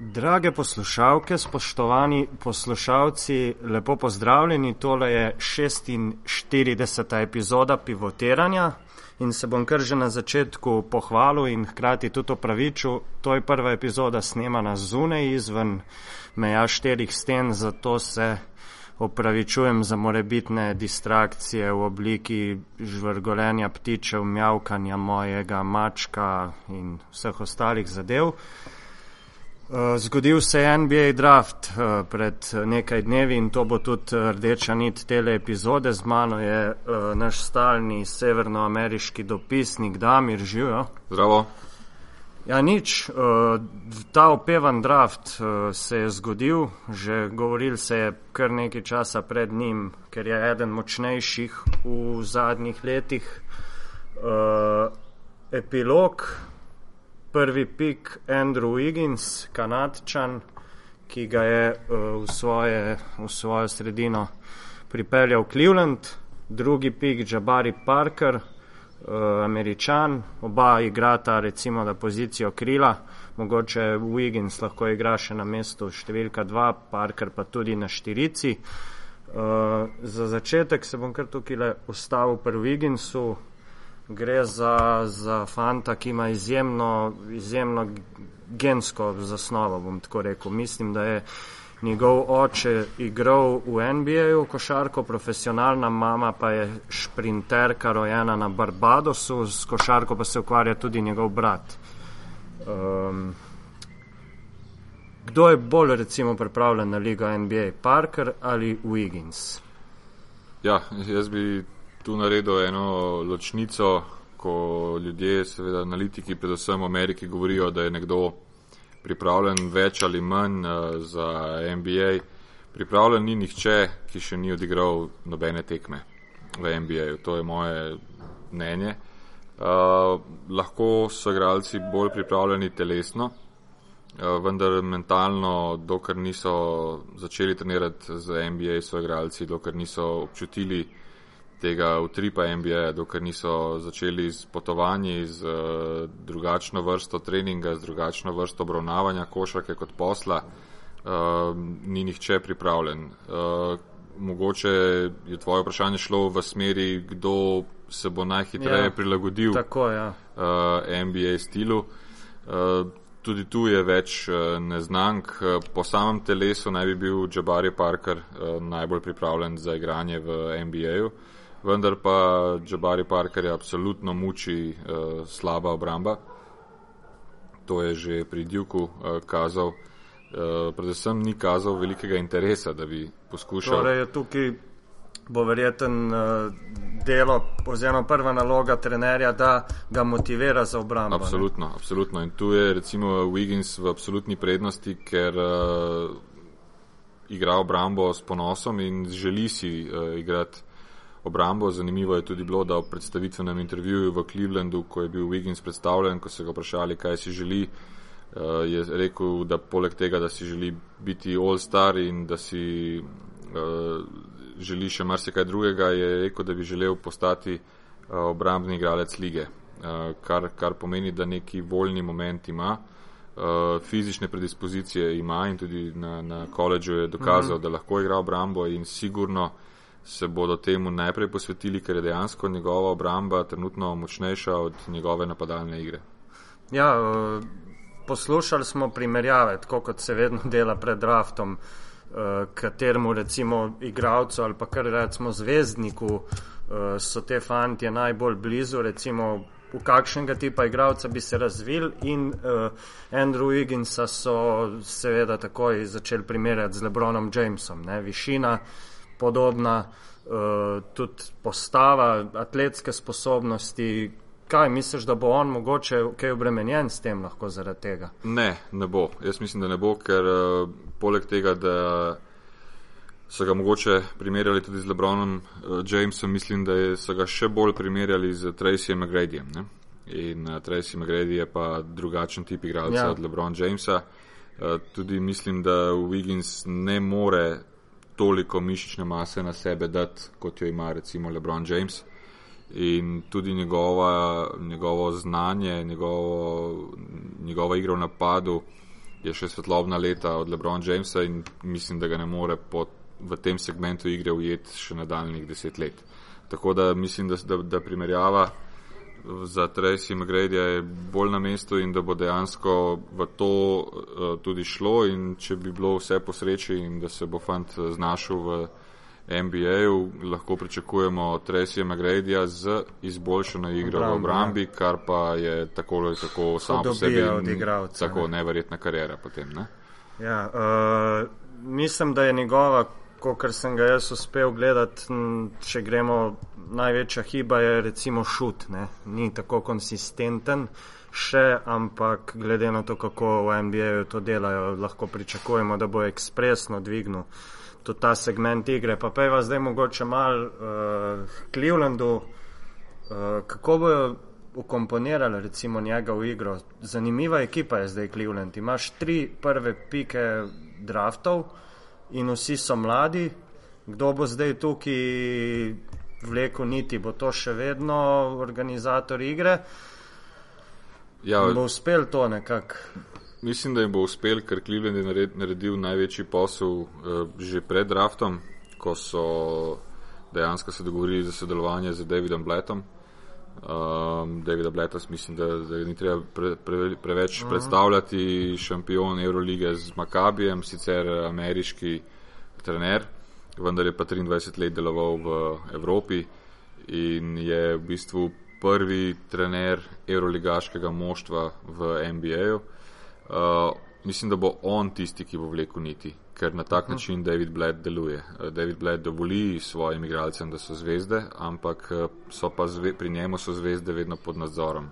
Drage poslušalke, spoštovani poslušalci, lepo pozdravljeni. Tole je 46. epizoda pivotiranja in se bom kar že na začetku pohvalil in hkrati tudi opravičil. To je prva epizoda snemana zunaj izven meja štirih sten, zato se opravičujem za morebitne distrakcije v obliki žvrgolenja ptičev, mjavkanja mojega mačka in vseh ostalih zadev. Eh, zgodil se je NBA draft eh, pred nekaj dnevi in to bo tudi eh, rdeča nit tele epizode. Z mano je naš stalni severnoameriški dopisnik Damir Živo. Zdravo. Ja, nič. Ta opevan draft se je zgodil, že govoril se je kar nekaj časa pred njim, ker je eden močnejših v zadnjih letih. Epilog prvi pik Andrew Wiggins, kanadčan, ki ga je uh, v, svoje, v svojo sredino pripeljal Cleveland, drugi pik Jabari Parker, uh, američan, oba igrata recimo na pozicijo krila, mogoče Wiggins lahko igra še na mestu številka dva, Parker pa tudi na štirici. Uh, za začetek se bom kar tukaj ustavil pri Wigginsu, gre za, za fanta, ki ima izjemno, izjemno gensko zasnovo, bom tako rekel. Mislim, da je njegov oče igral v NBA-ju košarko, profesionalna mama pa je šprinterka rojena na Barbadosu, s košarko pa se ukvarja tudi njegov brat. Um, kdo je bolj recimo pripravljen na ligo NBA, Parker ali Wiggins? Ja, jaz bi tu naredil eno ločnico, ko ljudje, seveda analitiki, predvsem v Ameriki, govorijo, da je nekdo pripravljen več ali manj uh, za NBA. Pripravljen ni nihče, ki še ni odigral nobene tekme v NBA. To je moje mnenje. Uh, lahko so igralci bolj pripravljeni telesno, uh, vendar mentalno, dokler niso začeli trenirati z NBA, so igralci, dokler niso občutili, tega utripa NBA, dokler niso začeli z potovanji, z uh, drugačno vrsto treninga, z drugačno vrsto obravnavanja košarke kot posla, uh, ni nihče pripravljen. Uh, mogoče je tvoje vprašanje šlo v smeri, kdo se bo najhitreje ja, prilagodil tako, ja. uh, NBA stilu. Uh, tudi tu je več uh, neznank. Po samem telesu naj bi bil Jabari Parker uh, najbolj pripravljen za igranje v NBA-ju. Uh, vendar pa Džabari Parkerja absolutno muči uh, slaba obramba. To je že pri Djuku uh, kazal. Uh, predvsem ni kazal velikega interesa, da bi poskušal. Torej, tukaj bo verjeten uh, delo, oziroma prva naloga trenerja, da ga motivira za obrambo. Absolutno, ne? absolutno. In tu je recimo Wiggins v absolutni prednosti, ker uh, igra obrambo s ponosom in želi si uh, igrati obrambo. Zanimivo je tudi bilo, da v predstavitvenem intervjuju v Clevelandu, ko je bil Wiggins predstavljen, ko so ga vprašali, kaj si želi, eh, je rekel, da poleg tega, da si želi biti all-star in da si eh, želi še marsikaj drugega, je rekel, da bi želel postati eh, obrambni igralec lige, kar, kar pomeni, da neki voljni moment ima. Uh, fizične predispozicije ima in tudi na, na koledžu je dokazal, mm -hmm. da lahko igra obrambo in sigurno uh, se bodo temu najprej posvetili, ker je dejansko njegova obramba trenutno močnejša od njegove napadalne igre. Ja, eh, poslušali smo primerjave, tako kot se vedno dela pred draftom, eh, kateremu recimo igravcu ali pa kar recimo zvezdniku eh, so te fantje najbolj blizu, recimo v kakšnega tipa igravca bi se razvil in Andrew Wigginsa so seveda takoj začeli primerjati z Lebronom Jamesom, ne, višina, podobna, uh, tudi postava, atletske sposobnosti. Kaj misliš, da bo on mogoče kaj obremenjen s tem lahko zaradi tega? Ne, ne bo. Jaz mislim, da ne bo, ker uh, poleg tega, da so ga mogoče primerjali tudi z Lebronom uh, Jamesom, mislim, da je, so ga še bolj primerjali z Tracyjem McGradyjem. Ne? In uh, Tracy McGrady je pa drugačen tip igralca ja. od Lebrona Jamesa. Uh, tudi mislim, da Wiggins ne more toliko mišične mase na sebe dati, kot jo ima recimo LeBron James. In tudi njegova, njegovo znanje, njegovo, njegova igra v napadu je še svetlobna leta od Lebron Jamesa in mislim, da ga ne more pod, v tem segmentu igre ujeti še nadaljnih deset let. Tako da mislim, da, da, da primerjava za Tracy McGradyja je bolj na mestu in da bo dejansko v to uh, tudi šlo in če bi bilo vse po sreči in da se bo fant znašel v NBA-ju lahko pričakujemo Tracyja McGradyja z izboljšano igro v obrambi, ja. kar pa je tako ali tako samo po sebi tako ne. neverjetna karijera potem. Ne? Ja, uh, mislim, da je njegova, kot sem ga jaz uspel gledati, če gremo, največja hiba je recimo šut, ne? ni tako konsistenten. Še, ampak glede na to, kako v NBA-ju to delajo, lahko pričakujemo, da bo ekspresno dvignil tudi ta segment igre. Pa pa je vas zdaj mogoče mal uh, Clevelandu, uh, kako bojo ukomponirali recimo njega v igro. Zanimiva ekipa je zdaj Cleveland. Imaš tri prve pike draftov in vsi so mladi. Kdo bo zdaj tukaj vlekel niti, bo to še vedno organizator igre? Ja, bo uspel to nekako. Mislim, da jim bo uspel, ker Cleveland je naredil največji posel uh, že pred draftom, ko so dejansko se dogovorili za sodelovanje z Davidom Blettom. Um, Davida Bletta, mislim, da, da ni treba pre, pre, preveč uh -huh. predstavljati, šampion Eurolige z Makabijem, sicer ameriški trener, vendar je pa 23 let deloval v Evropi in je v bistvu prvi trener Euroligaškega moštva v NBA-ju. Uh, mislim, da bo on tisti, ki bo vlekel niti, ker na tak način David Bled deluje. Uh, David Bled dovoli svojim igralcem, da so zvezde, ampak uh, so pa zve, pri njemu so zvezde vedno pod nadzorom.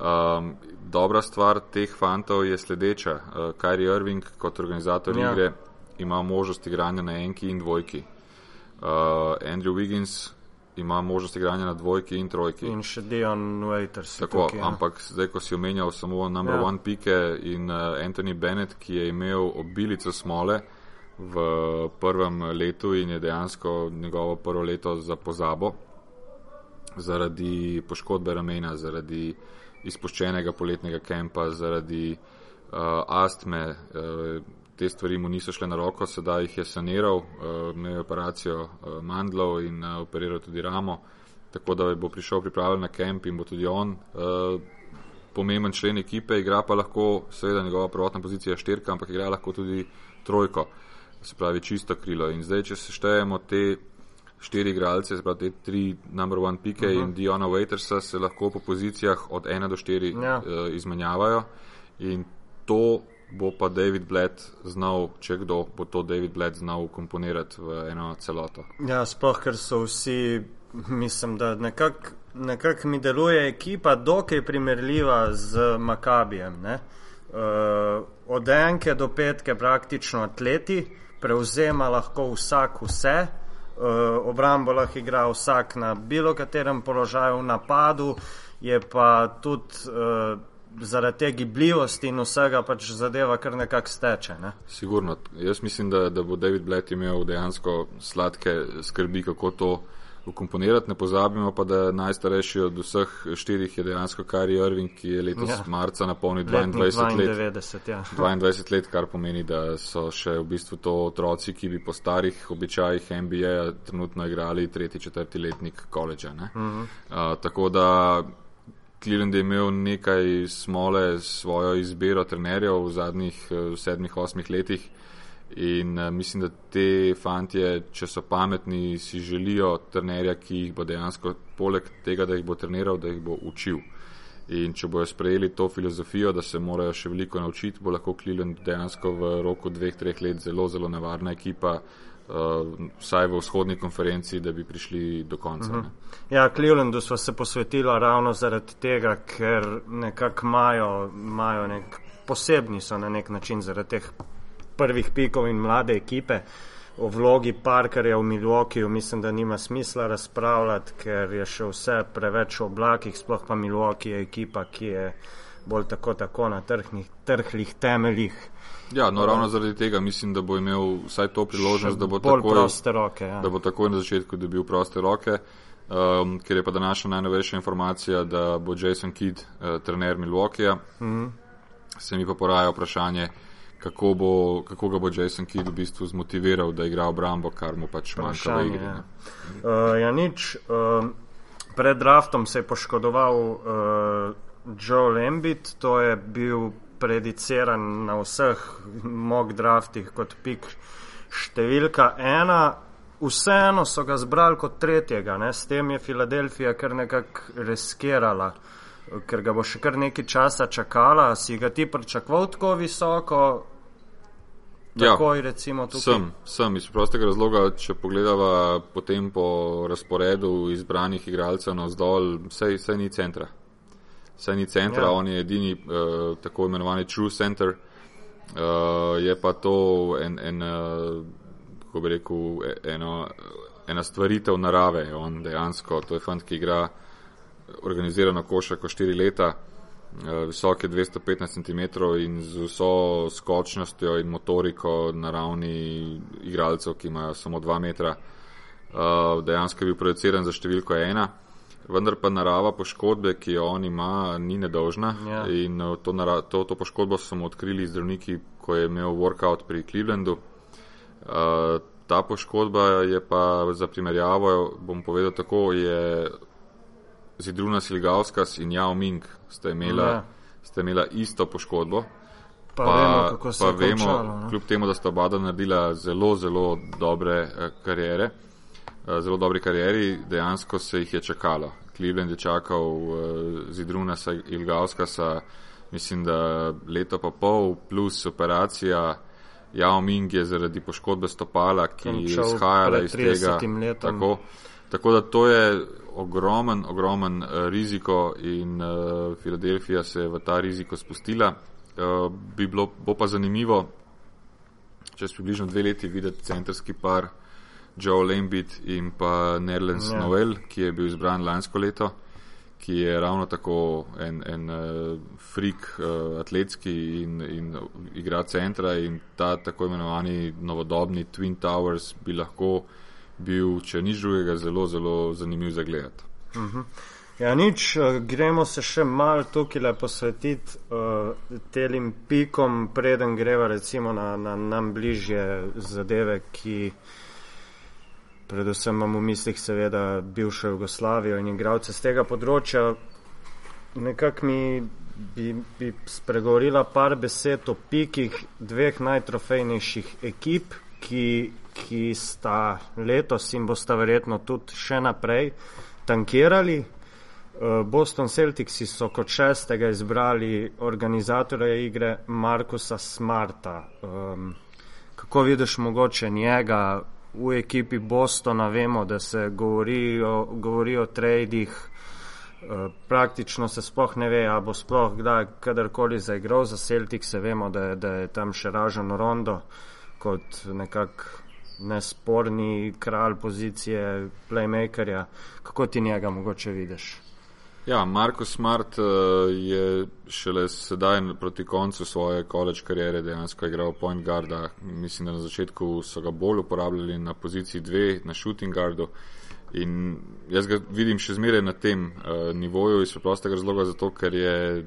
Um, dobra stvar teh fantov je sledeča. Uh, Kyrie Irving kot organizator ja. igre ima možnost igranja na enki in dvojki. Uh, Andrew Wiggins ima možnost igranja na dvojki in trojki. In še Dion Waiters. Tako, tukaj, ampak zdaj, ko si omenjal samo number ja. one pike in uh, Anthony Bennett, ki je imel obilico smole v prvem letu in je dejansko njegovo prvo leto za pozabo zaradi poškodbe ramena, zaradi izpuščenega poletnega kempa, zaradi uh, astme. Uh, te stvari mu niso šle na roko, sedaj jih je saniral, uh, imel je operacijo uh, mandlov in uh, operiral tudi ramo, tako da bo prišel pripravljen na kemp in bo tudi on pomemben člen ekipe, igra pa lahko, seveda njegova prvotna pozicija je štirka, ampak igra lahko tudi trojko, se pravi čisto krilo. In zdaj, če se štejemo te štiri igralce, se pravi te tri number one pike uh -huh. in Diona Waitersa, se lahko po pozicijah od ena do štiri ja. uh, izmenjavajo. In to bo pa David Bled znal, če kdo bo to David Bled znal komponirati v eno celoto. Ja, sploh, ker so vsi, mislim, da nekako nekak mi deluje ekipa dokaj primerljiva z Makabijem. Uh, od enke do petke praktično atleti, prevzema lahko vsak vse, uh, obrambo lahko igra vsak na bilo katerem položaju v napadu, je pa tudi uh, zaradi te gibljivosti in vsega pač zadeva kar nekako steče. Ne? Sigurno. Jaz mislim, da, da bo David Blatt imel dejansko sladke skrbi, kako to ukomponirati. Ne pozabimo pa, da najstarejši od vseh štirih je dejansko Kari Irving, ki je letos ja. marca napolnil 22 let. Ja. 22 let, kar pomeni, da so še v bistvu to otroci, ki bi po starih običajih NBA trenutno igrali tretji, četrti letnik koledža. Uh -huh. uh, tako da Cleveland je imel nekaj smole s svojo izbiro trenerjev v zadnjih uh, sedmih, osmih letih. In uh, mislim, da te fantje, če so pametni, si želijo trenerja, ki jih bo dejansko, poleg tega, da jih bo treniral, da jih bo učil. In če bojo sprejeli to filozofijo, da se morajo še veliko naučiti, bo lahko Cleveland dejansko v roku dveh, treh let zelo, zelo nevarna ekipa, vsaj v vzhodni konferenci, da bi prišli do konca. Uh mhm. -huh. Ja, Clevelandu smo se posvetili ravno zaradi tega, ker nekako imajo, imajo nek posebni so na nek način zaradi teh prvih pikov in mlade ekipe. O vlogi Parkerja v Milwaukeeju mislim, da nima smisla razpravljati, ker je še vse preveč v oblakih, sploh pa Milwaukee je ekipa, ki je bolj tako, tako na trhnih, trhlih temeljih. Ja, no, ravno zaradi tega mislim, da bo imel vsaj to priložnost, da bo, takoj, roke, ja. da bo takoj na začetku dobil proste roke, um, ker je pa današnja najnovejša informacija, da bo Jason Kidd uh, trener Milwaukeeja. Mm -hmm. Se mi pa poraja vprašanje, kako, bo, kako ga bo Jason Kidd v bistvu zmotiviral, da igra obrambo, kar mu pač manjka v igri. Ja, uh, ja nič. Uh, pred draftom se je poškodoval uh, Joe Lambit, to je bil prediciran na vseh mock draftih kot pik številka ena. Vseeno so ga zbrali kot tretjega, ne? s tem je Filadelfija kar nekako riskirala, ker ga bo še kar nekaj časa čakala. Si ga ti pričakoval tako visoko? Takoj, ja, recimo, sem, sem iz prostega razloga, če pogledava potem po razporedu izbranih igralcev na vzdolj, vse ni centra. Vse ni centra, ja. on je edini uh, tako imenovani true center. Uh, je pa to en, en uh, kako bi rekel, e, eno, ena stvaritev narave. On dejansko, to je fant, ki igra organizirano košarko štiri leta. Eh, visok je 215 cm in z vso skočnostjo in motoriko na ravni igralcev, ki imajo samo 2 metra, eh, dejansko je bil projiciran za številko 1. Vendar pa narava poškodbe, ki jo on ima, ni nedolžna. Ja. In eh, to, to, to poškodbo so mu odkrili zdravniki, ko je imel workout pri Clevelandu. Uh, ta poškodba je pa za primerjavo, bom povedal tako, je Zidruna Silgauskas in Jao Ming sta imela, ja. sta imela isto poškodbo. Pa, pa vemo, pa vemo končalo, kljub temu, da sta oba naredila zelo, zelo dobre eh, karijere, zelo dobre karijeri, dejansko se jih je čakalo. Cleveland je čakal eh, Zidruna Silgauskasa, mislim, da leto pa pol plus operacija. Jao Ming je zaradi poškodbe stopala, ki je izhajala iz tega. Tako, tako da to je ogromen, ogromen uh, riziko in uh, Filadelfija se je v ta riziko spustila. Uh, bi bilo, bo pa zanimivo, čez približno dve leti videti centrski par Joe Lambit in pa Nerlens ja. Noel, ki je bil izbran lansko leto, ki je ravno tako en, en uh, frik uh, atletski in, in igra centra in ta tako imenovani novodobni Twin Towers bi lahko bil, če nič drugega, zelo, zelo zanimiv za gledati. Uh mhm. -huh. Ja, nič, eh, gremo se še malo tukaj le posvetiti uh, telim pikom, preden greva recimo na, na nam bližje zadeve, ki predvsem imamo v mislih seveda bivšo Jugoslavijo in igralce z tega področja. Nekako mi bi, bi spregovorila par besed o pikih dveh najtrofejnejših ekip, ki ki sta letos in bosta verjetno tudi še naprej tankirali. Eh, Boston Celtics so kot šestega izbrali organizatorja igre Markusa Smarta. Um, kako vidiš mogoče njega v ekipi Bostona? Vemo, da se govori o, govori o tradih, uh, praktično se sploh ne ve, a bo sploh kdaj kadarkoli zaigral za Celtics, vemo, da, da je tam še ražen rondo kot nekak nesporni kralj pozicije, playmakerja. Kako ti njega mogoče vidiš? Ja, Marko Smart uh, je šele sedaj proti koncu svoje college karijere dejansko igral point guarda. Mislim, da na začetku so ga bolj uporabljali na poziciji dve, na shooting guardu. In jaz ga vidim še zmeraj na tem uh, nivoju iz preprostega razloga, zato ker je,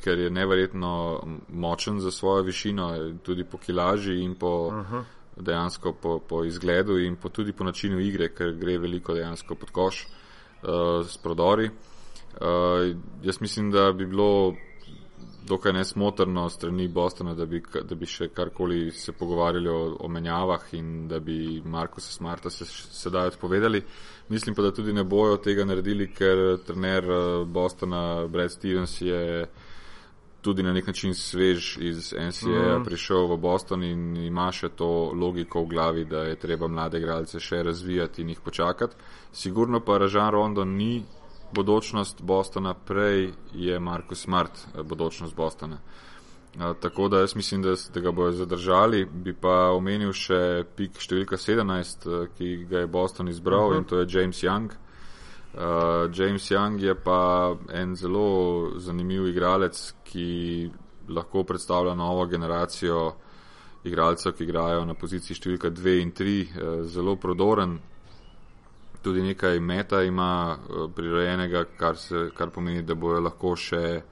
ker je neverjetno močen za svojo višino, tudi po kilaži in po. Uh -huh dejansko po, po izgledu in po tudi po načinu igre, ker gre veliko dejansko pod koš uh, s prodori. Uh, jaz mislim, da bi bilo dokaj nesmotrno strani Bostona, da bi, da bi še karkoli se pogovarjali o, o menjavah in da bi Markusa Smarta se sedaj odpovedali. Mislim pa, da tudi ne bojo tega naredili, ker trener uh, Bostona Brad Stevens je tudi na nek način svež iz NCA mm. prišel v Boston in ima še to logiko v glavi, da je treba mlade igralce še razvijati in jih počakati. Sigurno pa Ražan Rondo ni bodočnost Bostona, prej je Marko Smart eh, bodočnost Bostona. A, tako da jaz mislim, da, da ga bojo zadržali. Bi pa omenil še pik številka 17, eh, ki ga je Boston izbral uh mhm. -huh. in to je James Young. Uh, James Young je pa en zelo zanimiv igralec, ki lahko predstavlja novo generacijo igralcev, ki igrajo na poziciji številka 2 in 3, uh, zelo prodoren. Tudi nekaj meta ima uh, prirojenega, kar, se, kar pomeni, da bojo lahko še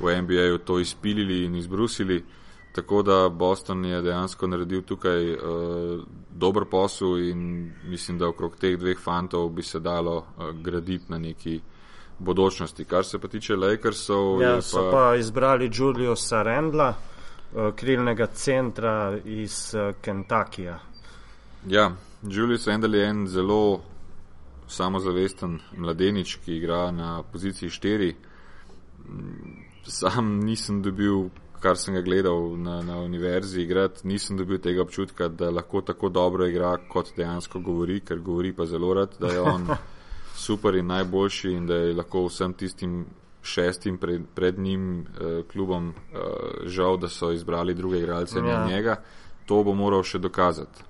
v NBA-ju to izpilili in izbrusili. Tako da Boston je dejansko naredil tukaj uh, dober posel in mislim, da okrog teh dveh fantov bi se dalo uh, graditi na neki bodočnosti. Kar se pa tiče Lakersov. Ja, so pa, pa izbrali Julio Sarendla, uh, krilnega centra iz uh, Kentuckyja. Ja, Julius Randall je en zelo samozavesten mladenič, ki igra na poziciji 4. Sam nisem dobil kar sem ga gledal na, na univerzi igrati, nisem dobil tega občutka, da lahko tako dobro igra, kot dejansko govori, ker govori pa zelo rad, da je on super in najboljši in da je lahko vsem tistim šestim pred, pred njim eh, klubom eh, žal, da so izbrali druge igralce ja. njega. To bo moral še dokazati.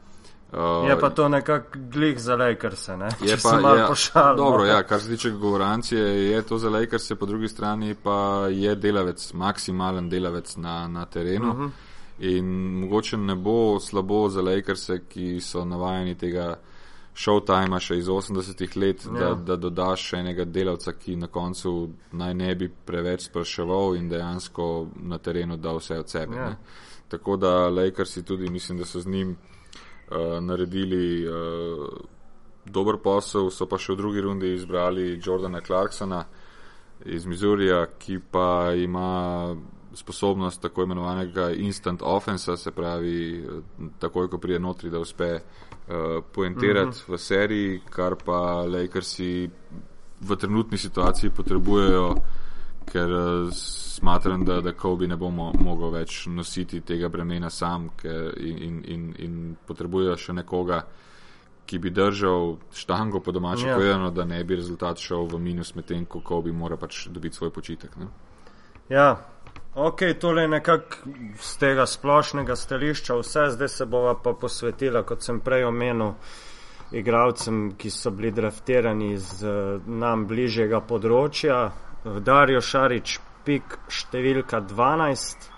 Uh, je pa to nekako glih za Lakerse, ne? Je Če pa ja, pošal, dobro, ja, kar se tiče govorancije, je to za Lakerse, po drugi strani pa je delavec, maksimalen delavec na, na terenu. Uh mhm. -huh. In mogoče ne bo slabo za Lakerse, ki so navajeni tega showtima še iz 80-ih let, ja. da, da dodaš še enega delavca, ki na koncu naj ne bi preveč spraševal in dejansko na terenu da vse od sebe. Ja. Tako da Lakersi tudi mislim, da so z njim. Eh, naredili uh, dober posel, so pa še v drugi rundi izbrali Jordana Clarksona iz Mizurija, ki pa ima sposobnost tako imenovanega instant offensa, se pravi, eh, takoj, ko prije notri, da uspe uh, poentirati mm -hmm. v seriji, kar pa Lakersi v trenutni situaciji potrebujejo, ker uh, smatram, da, da Kobe ne bo mo mogel več nositi tega bremena sam ker, in, in, in, in potrebuje še nekoga, ki bi držal štango po domače ja. povedano, da ne bi rezultat šel v minus medtem, ko Kobe mora pač dobiti svoj počitek. Ne? Ja, ok, tole je nekako z tega splošnega stališča vse, zdaj se bova pa posvetila, kot sem prej omenil, igravcem, ki so bili draftirani z nam bližjega področja. Darijo Šarič, pik številka 12.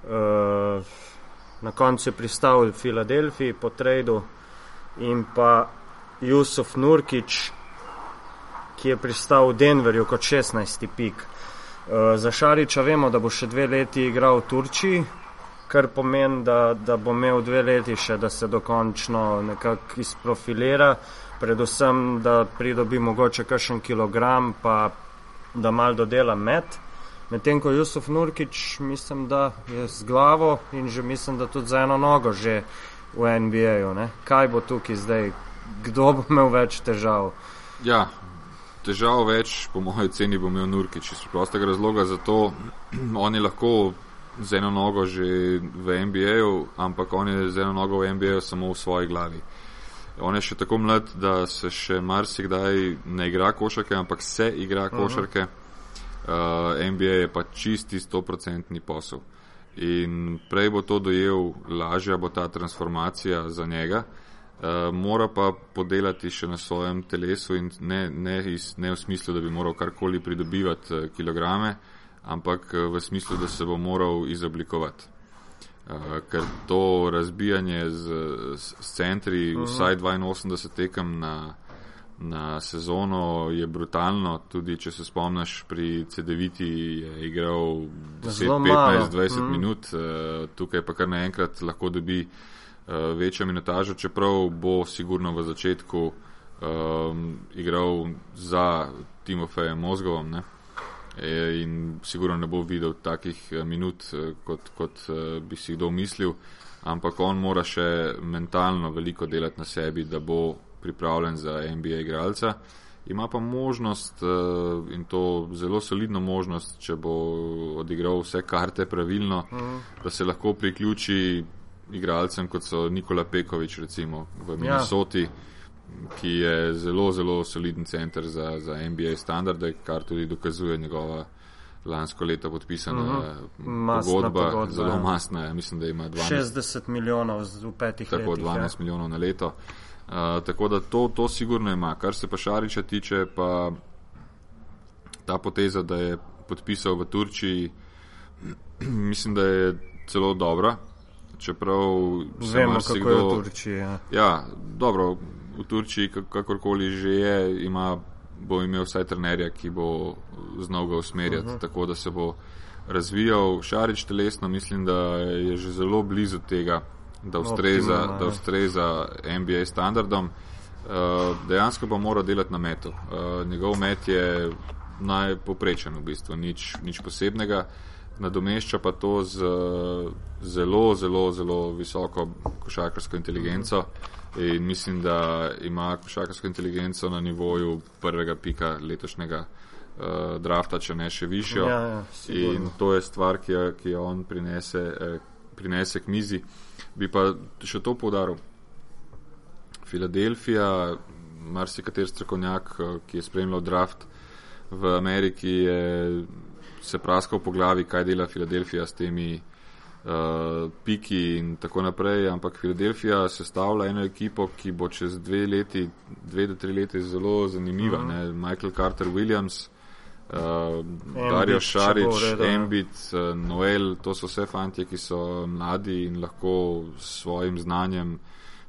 Uh, eh, na koncu je pristal v Filadelfiji po tradu in pa Jusuf Nurkič, ki je pristal v Denverju kot 16. pik. Uh, za Šariča vemo, da bo še dve leti igral v Turčiji, kar pomeni, da, da bo imel dve leti še, da se dokončno nekako izprofilira, predvsem, da pridobi mogoče kakšen kilogram, pa da mal dodela med. Medtem ko Jusuf Nurkič, mislim, da je z glavo in že mislim, da tudi za eno nogo že v NBA-ju. Kaj bo tukaj zdaj, kdo bo imel več težav? Ja, težav več, po mojem ceni, bo imel Nurkič iz prostega razloga. Zato on je lahko z eno nogo že v NBA-ju, ampak on je z eno nogo v NBA-ju samo v svoji glavi. On je še tako mlad, da se še marsikdaj ne igra košarke, ampak se igra košarke. Uh eh, NBA je pa čisti 100% posel. In prej bo to dojel, lažja bo ta transformacija za njega, uh, mora pa podelati še na svojem telesu in ne, ne, iz, ne v smislu, da bi moral karkoli pridobivati uh, kilograme, ampak v smislu, da se bo moral izoblikovati. Ker to razbijanje z, z, z centri, uh -huh. vsaj 82 tekem na na sezono je brutalno, tudi če se spomniš, pri CD-viti je igral 10, 15, 20 mm. minut, uh, tukaj pa kar naenkrat lahko dobi uh, večjo minutažo, čeprav bo sigurno v začetku um, igral za Timofejem Mozgovom. Ne? E, in sigurno ne bo videl takih minut, kot, kot bi si kdo mislil, ampak on mora še mentalno veliko delati na sebi, da bo pripravljen za NBA igralca. Ima pa možnost uh, in to zelo solidno možnost, če bo odigral vse karte pravilno, mm. da se lahko priključi igralcem, kot so Nikola Pekovič, recimo v ja. Minnesoti, ja. Ki je zelo, zelo soliden center za, za NBA standarde, kar tudi dokazuje njegova lansko leto podpisana mm -hmm. pogodba, pogodba, zelo ja. masna. Mislim, da ima 12, 60 milijonov v petih letih. Tako 12 ja. milijonov na leto. Uh, tako da to, to sigurno ima. Kar se pa Šariča tiče, pa ta poteza, da je podpisal v Turčiji, mislim, da je celo dobra. Čeprav vemo, kako kdo, je v Turčiji. Ja. ja, dobro, v Turčiji, kakorkoli že je, ima bo imel vsaj trenerja, ki bo znal ga usmerjati, uh -huh. tako da se bo razvijal. Šarič telesno mislim, da je že zelo blizu tega, da ustreza, Optimum, da ustreza NBA standardom. Uh, dejansko pa mora delati na metu. Uh, njegov met je najpoprečen v bistvu, nič, nič posebnega. Nadomešča pa to z zelo, zelo, zelo visoko košarkarsko inteligenco in mislim, da ima košarkarsko inteligenco na nivoju prvega pika letošnjega uh, drafta, če ne še višjo. Ja, ja, in to je stvar, ki jo, ki jo on prinese, eh, prinese k mizi. Bi pa še to podaril. Filadelfija, marsikater strokovnjak, eh, ki je spremljal draft v Ameriki, je se praskal po glavi, kaj dela Filadelfija s temi uh, piki in tako naprej. Ampak Filadelfija sestavlja eno ekipo, ki bo čez dve leti, dve do tri leti zelo zanimiva. Uh mhm. -huh. Michael Carter Williams, uh, Dario Šarič, Embit, uh, Noel, to so vse fanti, ki so mladi in lahko s svojim znanjem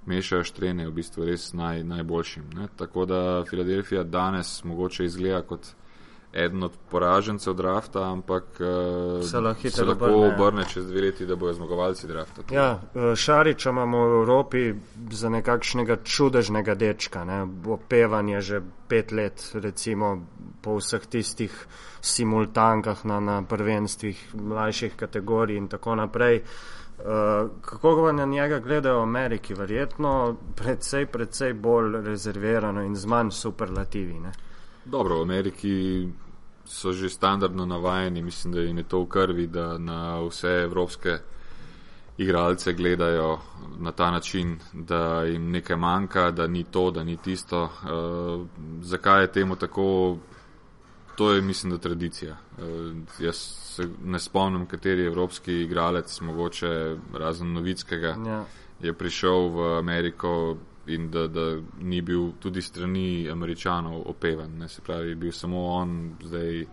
mešajo štrene, v bistvu res naj, najboljšim. Ne? Tako da Filadelfija danes mogoče izgleda kot eden od poražencev drafta, ampak uh, se lahko, se lahko obrne. obrne čez dve leti, da bojo zmagovalci drafta. Ja, eh, Šariča imamo v Evropi za nekakšnega čudežnega dečka, ne? opevan je že pet let, recimo po vseh tistih simultankah na, na prvenstvih mlajših kategorij in tako naprej. Uh, kako ga na njega gledajo v Ameriki? Verjetno predvsej, predvsej bolj rezervirano in z manj superlativi. Ne? Dobro, v Ameriki so že standardno navajeni, mislim, da jim je to v krvi, da na vse evropske igralce gledajo na ta način, da jim nekaj manjka, da ni to, da ni tisto. Uh, zakaj je temu tako? To je, mislim, da tradicija. Uh, jaz se ne spomnim, kateri evropski igralec, mogoče razen Novickega, ja. je prišel v Ameriko in da, da ni bil tudi strani američanov opevan. Ne. Se pravi, bil samo on, zdaj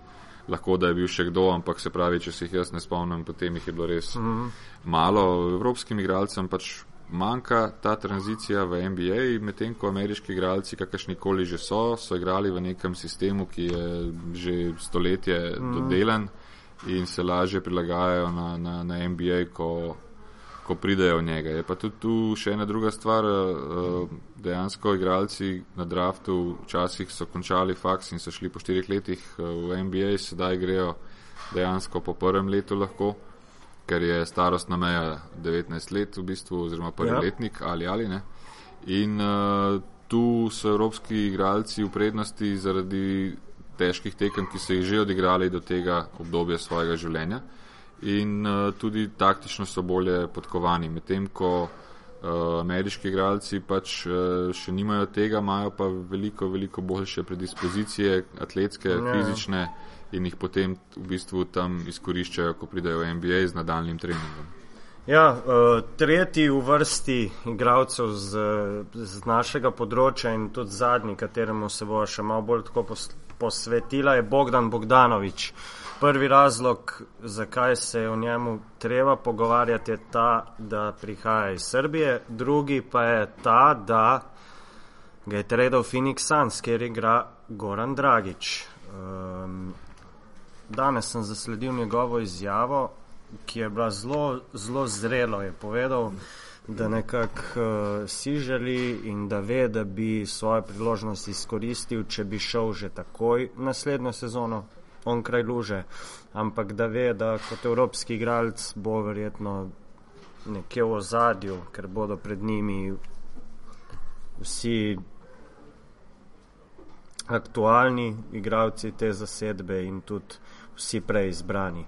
lahko da je bil še kdo, ampak se pravi, če se jih jaz ne spomnim, potem jih je bilo res mm -hmm. malo. Evropskim igralcem pač manjka ta tranzicija v NBA, medtem ko ameriški igralci, kakršnikoli že so, so igrali v nekem sistemu, ki je že stoletje mm -hmm. dodelan in se lažje prilagajajo na, na, na NBA, ko ko pridejo v njega. Je pa tudi tu še ena druga stvar. Eh, dejansko igralci na draftu včasih so končali faks in so šli po štirih letih eh, v NBA, sedaj grejo dejansko po prvem letu lahko, ker je starostna meja 19 let v bistvu, oziroma prvi ja. letnik ali ali ne. In uh, tu so evropski igralci v prednosti zaradi težkih tekem, ki so jih že odigrali do tega obdobja svojega življenja in uh, tudi taktično so bolje podkovani. Medtem ko uh, ameriški igralci pač uh, še nimajo tega, imajo pa veliko, veliko boljše predispozicije, atletske, ja. fizične in jih potem v bistvu tam izkoriščajo, ko pridejo v NBA z nadaljnim treningom. Ja, uh, tretji v vrsti igralcev z, z našega področja in tudi zadnji, kateremu se bo še malo bolj tako posvetila, je Bogdan Bogdanovič. Uh, Prvi razlog, zakaj se je o njemu treba pogovarjati, je ta, da prihaja iz Srbije, drugi pa je ta, da ga je tredal Phoenix Suns, kjer igra Goran Dragič. Um, danes sem zasledil njegovo izjavo, ki je bila zelo, zelo zrelo. Je povedal, da nekako uh, si želi in da ve, da bi svojo priložnost izkoristil, če bi šel že takoj naslednjo sezono onkraj luže, ampak da ve, da kot evropski igralec bo verjetno nekje v ozadju, ker bodo pred njimi vsi aktualni igralci te zasedbe in tudi vsi prej izbrani.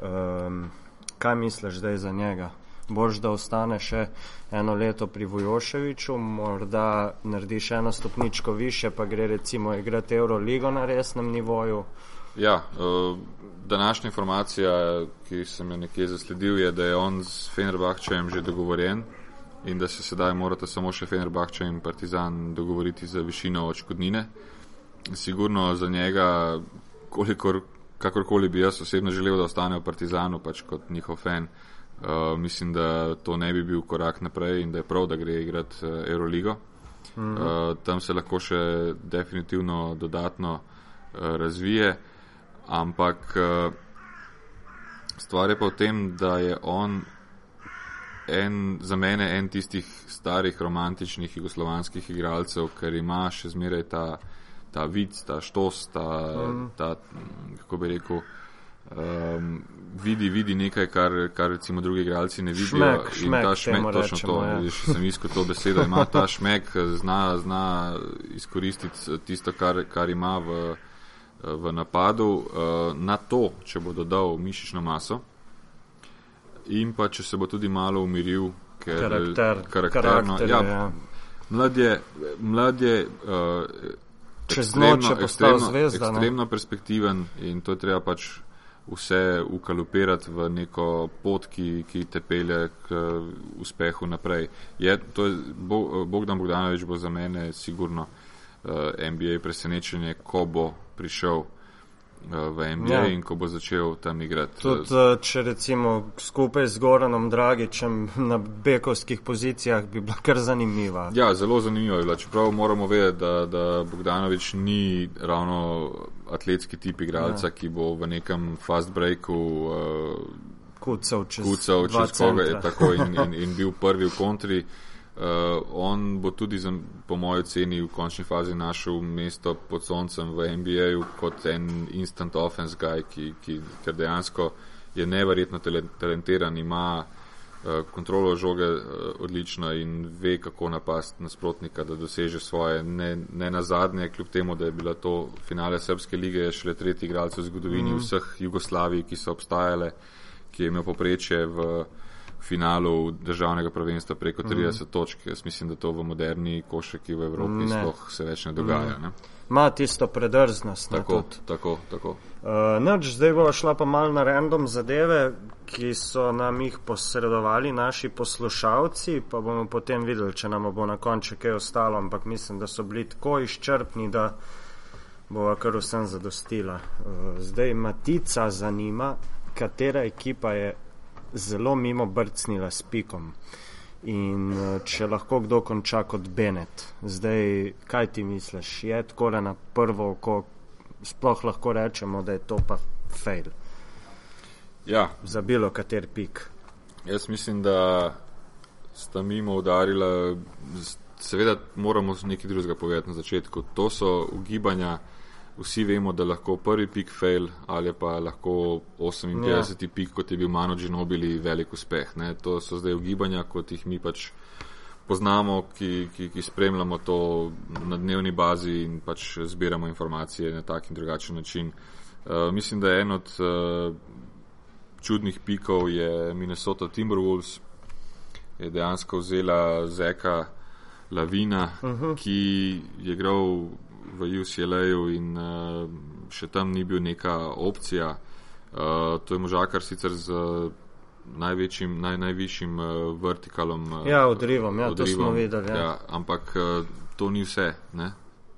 Um, kaj misliš zdaj za njega? Bož, da ostane še eno leto pri Vojoševiču, morda naredi še eno stopničko više, pa gre recimo igrati Euroligo na resnem nivoju. Ja, uh, današnja informacija, ki sem jo nekje zasledil, je, da je on z Fenerbahčem že dogovorjen in da se sedaj morate samo še Fenerbahče in Partizan dogovoriti za višino očkodnine. Sigurno za njega, kolikor, kakorkoli bi jaz osebno želel, da ostane v Partizanu, pač kot njihov fan, uh, mislim, da to ne bi bil korak naprej in da je prav, da gre igrati uh, Euroligo. Mm uh, tam se lahko še definitivno dodatno uh, razvije, ampak uh, stvar je pa v tem, da je on en, za mene en tistih starih romantičnih jugoslovanskih igralcev, ker ima še zmeraj ta, ta vid, ta štos, ta, mm. ta kako bi rekel um, vidi, vidi nekaj, kar, kar recimo drugi igralci ne vidijo. Šmek, šmek, ta šmek, točno rečemo, to, ja. vidiš, sem iskal to besedo, ima ta šmek, zna, zna izkoristiti tisto, kar, kar ima v, v napadu. Uh, na to, če bo dodal mišično maso in pa če se bo tudi malo umiril, ker Karakter, karakterno. karakter, ja, ja. Mlad je, mlad je uh, Čez noč je postal ekstremno, zvezda, no. ekstremno perspektiven in to je treba pač vse ukalupirati v neko pot, ki, ki te pelje k uspehu naprej. Je, to je, Bo- Bogdan Bogdanovič bo za mene sigurno NBA presenečenje, ko bo prišel uh, v NBA Ja. ja. in ko bo začel tam igrati. Tudi eh, če recimo skupaj z Goranom Dragičem na bekovskih pozicijah bi bila kar zanimiva. Ja, zelo zanimivo je bilo. Čeprav moramo vedeti, da, da Bogdanovič ni ravno atletski tip igralca, ja. ki bo v nekem fast breaku uh, Kucev čez, kucal dva čez koga centra. tako in, in, in bil prvi v kontri. Uh, on bo tudi, za, po mojem oceni, v končni fazi našel mesto pod soncem v NBA-ju kot en instant offense guy, ki, ki, ker dejansko je neverjetno tale- talentiran, ima uh, kontrolo žoge uh, odlično in ve, kako napast nasprotnika, da doseže svoje. Ne, ne na zadnje, kljub temu, da je bila to finale Srpske lige, je šele tretji igralec v zgodovini mm. vseh Jugoslavij, ki so obstajale, ki je imel poprečje v finalu državnega prvenstva preko 30 mm. točk. Jaz mislim, da to v moderni košarki v Evropi Ne. ne. sploh se več ne dogaja. Ne? Ma tisto predrznost. ne, Tako, tudi. tako, tako. Uh, Noč, zdaj bo šla pa mal na random zadeve, ki so nam jih posredovali naši poslušalci, pa bomo potem videli, če nam bo na koncu kaj ostalo, ampak mislim, da so bili tako izčrpni, da bova kar vsem zadostila. Uh, zdaj Matica zanima, katera ekipa je zelo mimo brcnila s pikom. In uh, če lahko kdo konča kot Benet, zdaj kaj ti misliš, je tako na prvo oko, sploh lahko rečemo, da je to pa fail Ja, za bilo kater pik. jaz mislim, da sta mimo udarila. Seveda moramo nekaj drugega povedati na začetku. To so ugibanja. Vsi vemo, da lahko prvi pik fail ali pa lahko 58. Ja. pik, kot je bil Mano Ginobili, velik uspeh. Ne? To so zdaj ugibanja, kot jih mi pač poznamo, ki, ki, ki spremljamo to na dnevni bazi in pač zbiramo informacije na tak in drugačen način. Uh, mislim, da je en od uh, čudnih pikov je Minnesota Timberwolves, je dejansko vzela Zeka Lavina, uh -huh. ki je igral v UCLA-ju in uh, še tam ni bil neka opcija. Uh, to je možakar sicer z največjim, naj, najvišjim uh, vertikalom. Uh, Ja, odrivom, ja, to smo videli, ja. Ja, ampak uh, to ni vse. Ne?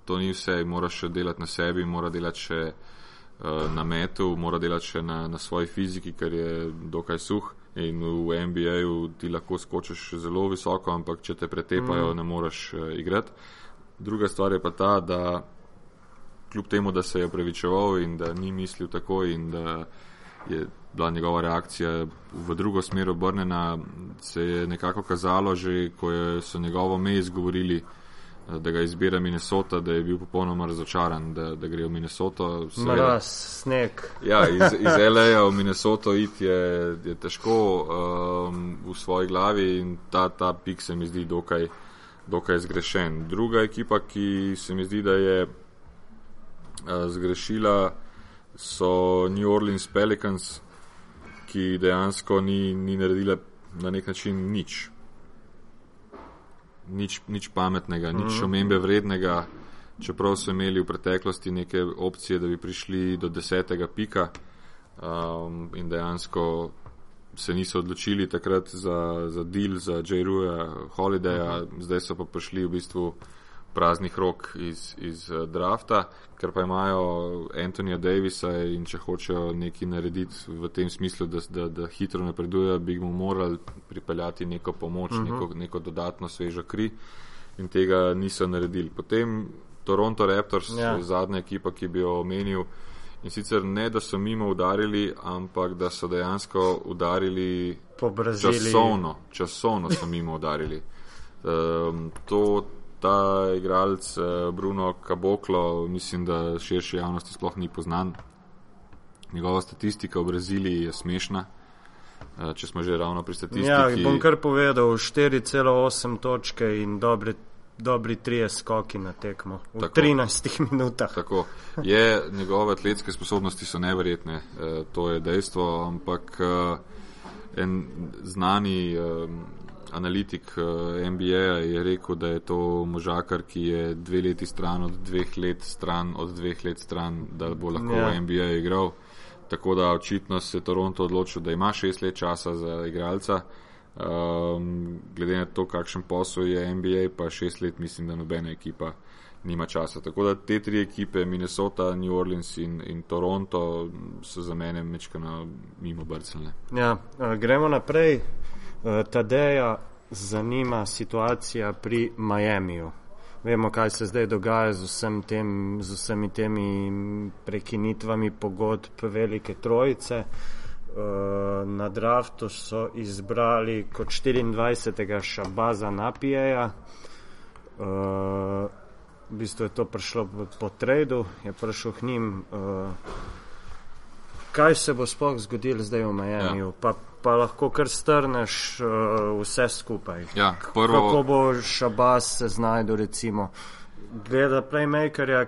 To ni vse, moraš še delati na sebi, mora delati še uh, na metu, mora delati še na, na svoji fiziki, ker je dokaj suh. In v NBA-ju ti lahko skočiš zelo visoko, ampak če te pretepajo, mm. ne moreš uh, igrati. Druga stvar je pa ta, da kljub temu, da se je opravičeval in da ni mislil tako in da je bila njegova reakcija v drugo smer obrnjena, se je nekako kazalo že, ko je, so njegovo ime izgovorili, eh, da ga izbira Minnesota, da je bil popolnoma razočaran, da, da gre v Minnesoto. Seveda- Mraz, sneg. Ja, iz, iz LA-ja v Minnesoto iti je, je težko um, v svoji glavi in ta, ta pik se mi zdi dokaj, dokaj zgrešen. Druga ekipa, ki se mi zdi, da je uh, zgrešila, so New Orleans Pelicans, ki dejansko ni, ni naredila na nek način nič. Nič, nič pametnega, nič omembe vrednega, čeprav so imeli v preteklosti neke opcije, da bi prišli do desetega pika um, in dejansko se niso odločili takrat za, za deal za J.R.U.ja, Holidaya, uh -huh. zdaj so pa prišli v bistvu praznih rok iz, iz uh, drafta, ker pa imajo Antonija Davisa in če hočejo nekaj narediti v tem smislu, da, da, da hitro napredujejo, bi mu morali pripeljati neko pomoč, uh -huh. neko, neko dodatno svežo kri. in tega niso naredili. Potem Toronto Raptors, ja. zadnja ekipa, ki bi jo omenil. In sicer ne, da so mimo udarili, ampak da so dejansko udarili časovno, časovno so mimo udarili. Um, to, ta igralec uh, Bruno Caboclo, mislim, da širši javnosti sploh ni poznan. Njegova statistika v Braziliji je smešna. Uh, če smo že ravno pri statistiki. Ja, bom kar povedal, 4,8 točke in dobre dobri trije skoki na tekmo v tako, 13 minutah. Tako. Je, njegove atletske sposobnosti so neverjetne, e, to je dejstvo, ampak e, en znani e, analitik e, NBA je rekel, da je to možakar, ki je dve leti stran od dveh let stran od dveh let stran, da bo lahko ja. v NBA igral. Tako da očitno se je Toronto odločil, da ima šest let časa za igralca. Um, glede na to, kakšen posel je NBA, pa šest let, mislim, da nobena ekipa nima časa. Tako da te tri ekipe, Minnesota, New Orleans in, in Toronto, so za mene mečkano mimo brcljne. Ja, gremo naprej. Uh, Tadeja zanima situacija pri Miamiju. Vemo, kaj se zdaj dogaja z, vsem tem, z vsemi temi prekinitvami pogodb velike trojice. Uh, na draftu so izbrali kot 24. šabaza napijeja. Uh, v bistvu je to prišlo po, po tradu, je prišel k njim. Uh, kaj se bo sploh zgodilo zdaj v Miami? Ja. Pa, pa lahko kar strneš uh, vse skupaj. Ja, prvo... Kako bo šabaz se znašel, recimo, gleda playmakerja,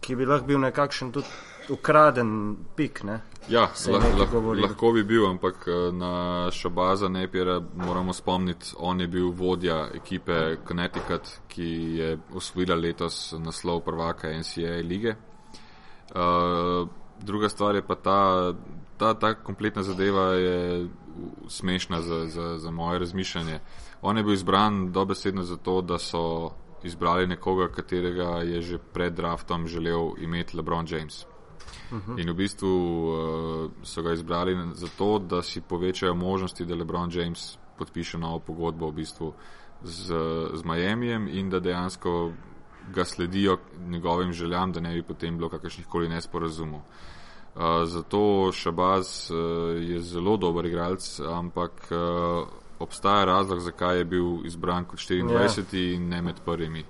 ki bi lahko bil nekakšen tudi ukraden pik. Ne? Ja, lah, lah, lahko bi bil, ampak eh, na Šabaza Nepira moramo spomniti, on je bil vodja ekipe Connecticut, ki je osvojila letos naslov prvaka NCAA lige. Uh, druga stvar je pa ta, ta, ta kompletna zadeva je smešna za, za, za moje razmišljanje. On je bil izbran dobesedno zato, da so izbrali nekoga, katerega je že pred draftom želel imeti LeBron James. -huh. In v bistvu uh, so ga izbrali zato, da si povečajo možnosti, da LeBron James podpiše novo pogodbo v bistvu z, z Miamijem in da dejansko ga sledijo njegovim željam, da ne bi potem bilo kakršnih koli nesporazumov. Uh, zato Šabaz uh, je zelo dober igralec, ampak uh, obstaja razlog, zakaj je bil izbran kot 24 yeah. Ja. in ne med prvimi.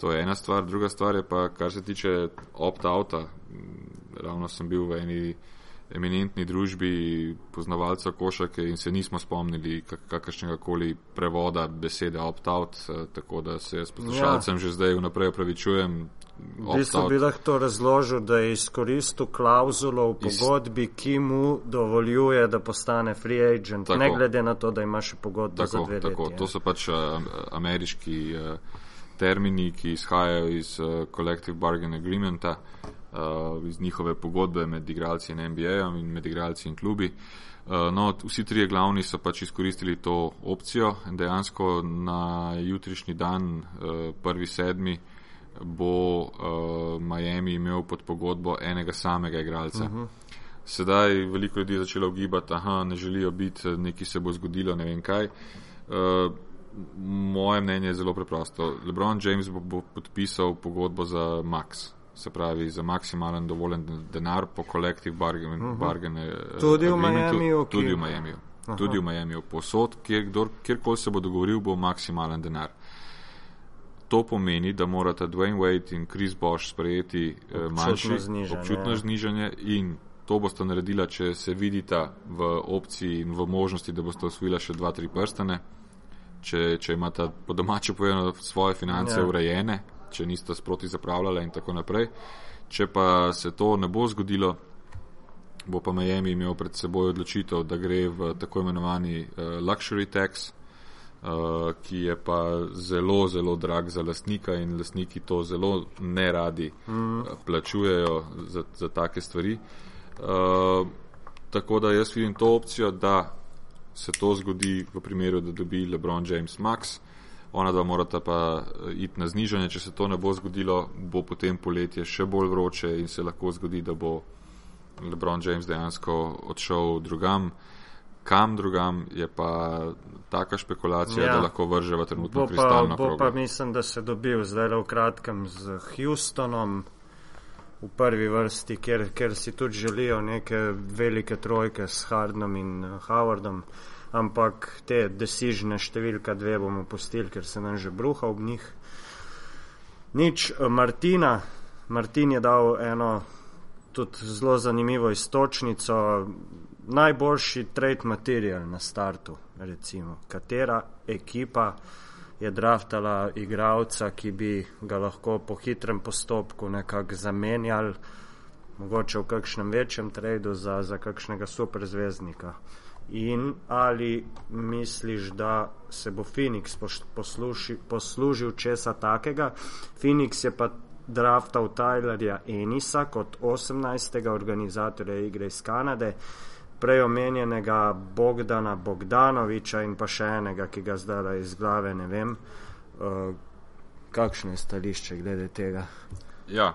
To je ena stvar, druga stvar je pa, kar se tiče opt-outa ravno sem bil v eni eminentni družbi poznavalcev košake in se nismo spomnili kakršnega koli prevoda besede opt-out, eh, tako da se s poslušalcem ja. že zdaj vnaprej opravičujem. V bistvu bi lahko razložil, da je izkoristil klauzulo v pogodbi, ki mu dovoljuje, da postane free agent, tako, ne glede na to, da ima še pogodbo tako, za dve leti. To so pač uh, ameriški uh, termini, ki izhajajo iz uh, Collective Bargain Agreementa. Uh, uh, iz njihove pogodbe med igralci in NBA-jem in med igralci in klubi. Uh, no, vsi trije glavni so pač izkoristili to opcijo in dejansko na jutrišnji dan, uh, prvi sedmi, bo uh, Miami imel pod pogodbo enega samega igralca. Uh mhm. -huh. Sedaj veliko ljudi je začelo ugibati, da ne želijo biti, nekaj se bo zgodilo, ne vem kaj. Uh, moje mnenje je zelo preprosto. LeBron James bo, bo podpisal pogodbo za Max se pravi za maksimalen dovoljen denar po kolektiv bargain, uh -huh. bargain eh, tudi v Miami. Tudi v Miami. Tudi v Miami. Posod, kjer, kjerkoli se bo dogovoril, bo maksimalen denar. To pomeni, da morata Dwayne Wade in Chris Bosch sprejeti eh, manjše znižanje, občutno znižanje in to boste naredila, če se vidita v opciji in v možnosti, da boste osvojila še dva, tri prstane, če, če imata po domače povedano svoje finance ja. urejene, če nista sproti zapravljala in tako naprej. Če pa se to ne bo zgodilo, bo pa Miami imel pred seboj odločitev, da gre v tako imenovani uh, luxury tax, uh, ki je pa zelo, zelo drag za lastnika in lastniki to zelo ne radi mm. uh, plačujejo za, za take stvari. Uh, tako da jaz vidim to opcijo, da se to zgodi v primeru, da dobi LeBron James Max ona dva morata pa eh, iti na znižanje. Če se to ne bo zgodilo, bo potem poletje še bolj vroče in se lahko zgodi, da bo LeBron James dejansko odšel drugam. Kam drugam je pa taka špekulacija, Ja. da lahko vrže v trenutno Bo pa, kristalno bo pa kroglo. mislim, da se dobil zdaj v kratkem z Houstonom v prvi vrsti, ker, ker si tudi želijo neke velike trojke s Hardnom in eh, Howardom, ampak te decižne številka dve bomo pustili, ker se nam že bruha ob njih. Nič, eh, Martina, Martin je dal eno tudi zelo zanimivo istočnico, najboljši trade material na startu, recimo, katera ekipa je draftala igralca, ki bi ga lahko po hitrem postopku nekako zamenjali, mogoče v kakšnem večjem tradu za, za kakšnega superzvezdnika. In ali misliš, da se bo Phoenix posluši, poslužil česa takega? Phoenix je pa draftal Tylerja Enisa kot 18. organizatorja igre iz Kanade, prej omenjenega Bogdana Bogdanoviča in pa še enega, ki ga zdaj iz glave ne vem. Uh, kakšno je stališče glede tega? Ja,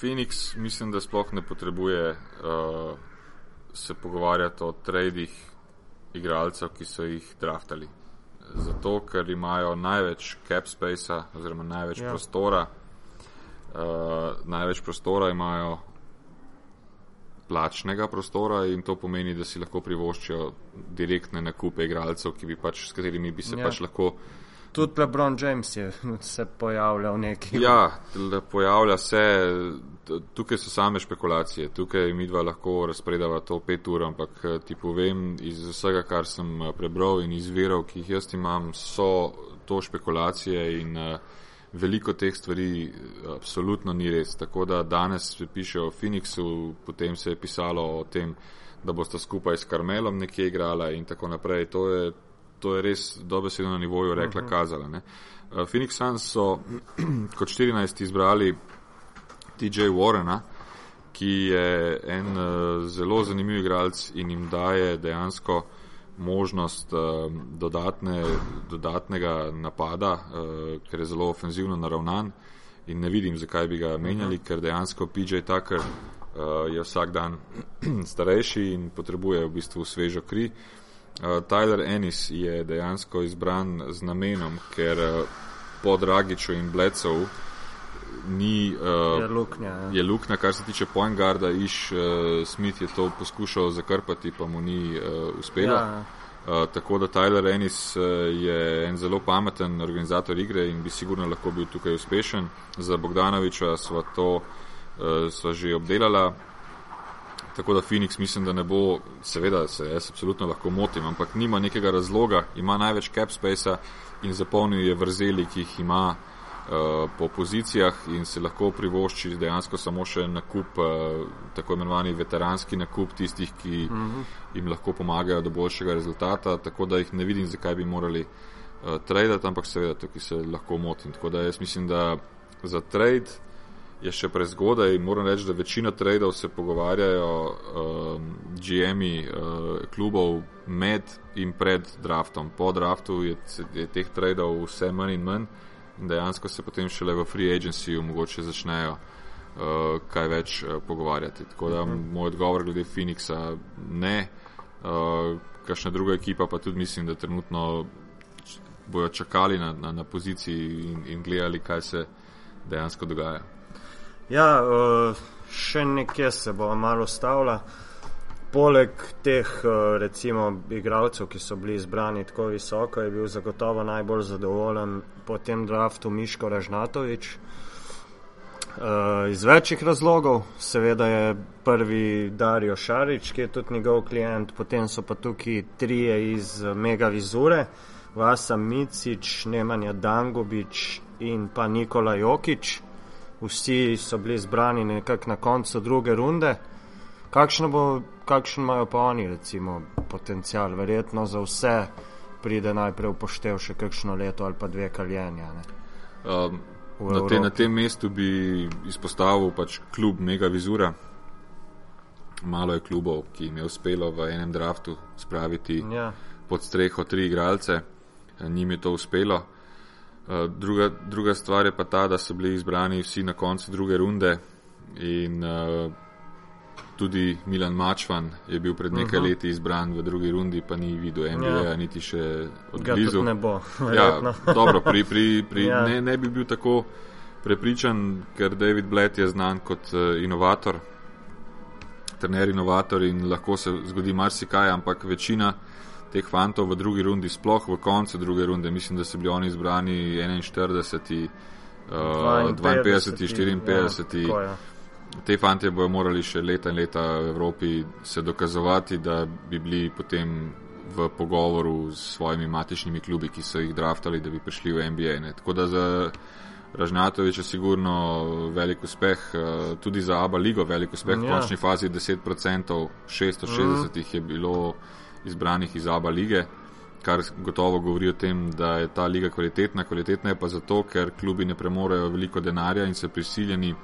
Phoenix mislim, da sploh ne potrebuje uh, se pogovarjati o tradih igralcev, ki so jih draftali. Zato, ker imajo največ cap spacea oziroma največ Ja. ja. prostora, uh, največ prostora imajo plačnega prostora in to pomeni, da si lahko privoščijo direktne nakupe igralcev, ki bi pač, s katerimi bi se Ja. ja. pač lahko Tudi LeBron James je se pojavljal neki. Ja, pojavlja se, tukaj so same špekulacije, tukaj mi dva lahko razpredava to pet ur, ampak eh, ti povem iz vsega, kar sem eh, prebral in iz verov, ki jih jaz imam, so to špekulacije in uh, veliko teh stvari eh, absolutno ni res. Tako da danes se piše o Phoenixu, potem se je pisalo o tem, da boste skupaj s Karmelom nekje igrala in tako naprej. To je, to je res dobesedno na nivoju rekla kazala. Ne. Uh, Phoenix Suns so kot 14 izbrali TJ Warrena, ki je en uh, zelo zanimiv igralec in jim daje dejansko možnost uh, dodatne, dodatnega napada, uh, ker je zelo ofenzivno naravnan in ne vidim, zakaj bi ga menjali, ker dejansko PJ Tucker uh, je vsak dan starejši in potrebuje v bistvu svežo kri. Uh, Tyler Ennis je dejansko izbran z namenom, ker uh, po Dragiču in Blecov ni uh, Je luknja. Ja. je luknja, kar se tiče point guarda, iš uh, Smith je to poskušal zakrpati, pa mu ni uh, uspelo. Ja, Uh, tako da Tyler Ennis uh, je en zelo pameten organizator igre in bi sigurno lahko bil tukaj uspešen. Za Bogdanoviča sva to uh, sva že obdelala. Tako da Phoenix mislim, da ne bo, seveda se jaz absolutno lahko motim, ampak nima nekega razloga, ima največ cap spacea in zapolnil je vrzeli, ki jih ima uh, po pozicijah in se lahko privošči dejansko samo še nakup, uh, tako imenovani veteranski nakup tistih, ki uh -huh. jim lahko pomagajo do boljšega rezultata, tako da jih ne vidim, zakaj bi morali uh, tradati, ampak seveda tukaj se lahko motim. Tako da jaz mislim, da za trade je še prezgodaj. Moram reči, da večina tradov se pogovarjajo um, GM-i uh, klubov med in pred draftom. Po draftu je, je teh tradov vse manj in manj in dejansko se potem šele v free agencyju mogoče začnejo uh, kaj več uh, pogovarjati. Tako da Mhm. moj odgovor glede Phoenixa ne. Uh, kakšna druga ekipa pa tudi mislim, da trenutno bojo čakali na, na, na poziciji in, in gledali, kaj se dejansko dogaja. Ja uh, še nekje se bo malo stavila. Poleg teh, eh, recimo, igralcev, ki so bili izbrani tako visoko, je bil zagotovo najbolj zadovoljen po tem draftu Miško Ražnatovič. Uh, iz večjih razlogov, seveda je prvi Dario Šarič, ki je tudi njegov klient, potem so pa tukaj trije iz eh, Mega Vizure, Vasa Micič, Nemanja Dangobič in pa Nikola Jokič. Vsi so bili izbrani nekako na koncu druge runde. Kakšno bo, kakšen imajo pa oni, recimo, potencial? Verjetno za vse pride najprej upoštev še kakšno leto ali pa dve kaljenja. Ne? Um, na, te, na tem mestu bi izpostavil pač klub Mega Vizura. Malo je klubov, ki jim je uspelo v enem draftu spraviti Ja, pod streho tri igralce, njim je to uspelo. Eh, Druga, druga stvar je pa ta, da so bili izbrani vsi na koncu druge runde in uh, tudi Milan Mačvan je bil pred nekaj uh Mhm. -huh. leti izbran v drugi rundi, pa ni videl NBA, Ja. ja. niti še od Ga blizu. ne bo. Ja, verjetno. dobro, pri, pri, pri Ja. ja. ne, ne bi bil tako prepričan, ker David Blatt je znan kot uh, inovator, trener inovator in lahko se zgodi marsikaj, ampak večina teh fantov v drugi rundi, sploh v koncu druge runde, mislim, da so bili oni izbrani 41. Uh, 52, 54. Ja. Te fante bojo morali še leta in leta v Evropi se dokazovati, da bi bili potem v pogovoru s svojimi matičnimi klubi, ki so jih draftali, da bi prišli v NBA. Ne. Tako da za Ražnatovič je sigurno velik uspeh, eh, tudi za ABA ligo velik uspeh. V Ja. končni fazi 10%, 660 jih je bilo izbranih iz ABA lige, kar gotovo govori o tem, da je ta liga kvalitetna. Kvalitetna je pa zato, ker klubi ne premorejo veliko denarja in so prisiljeni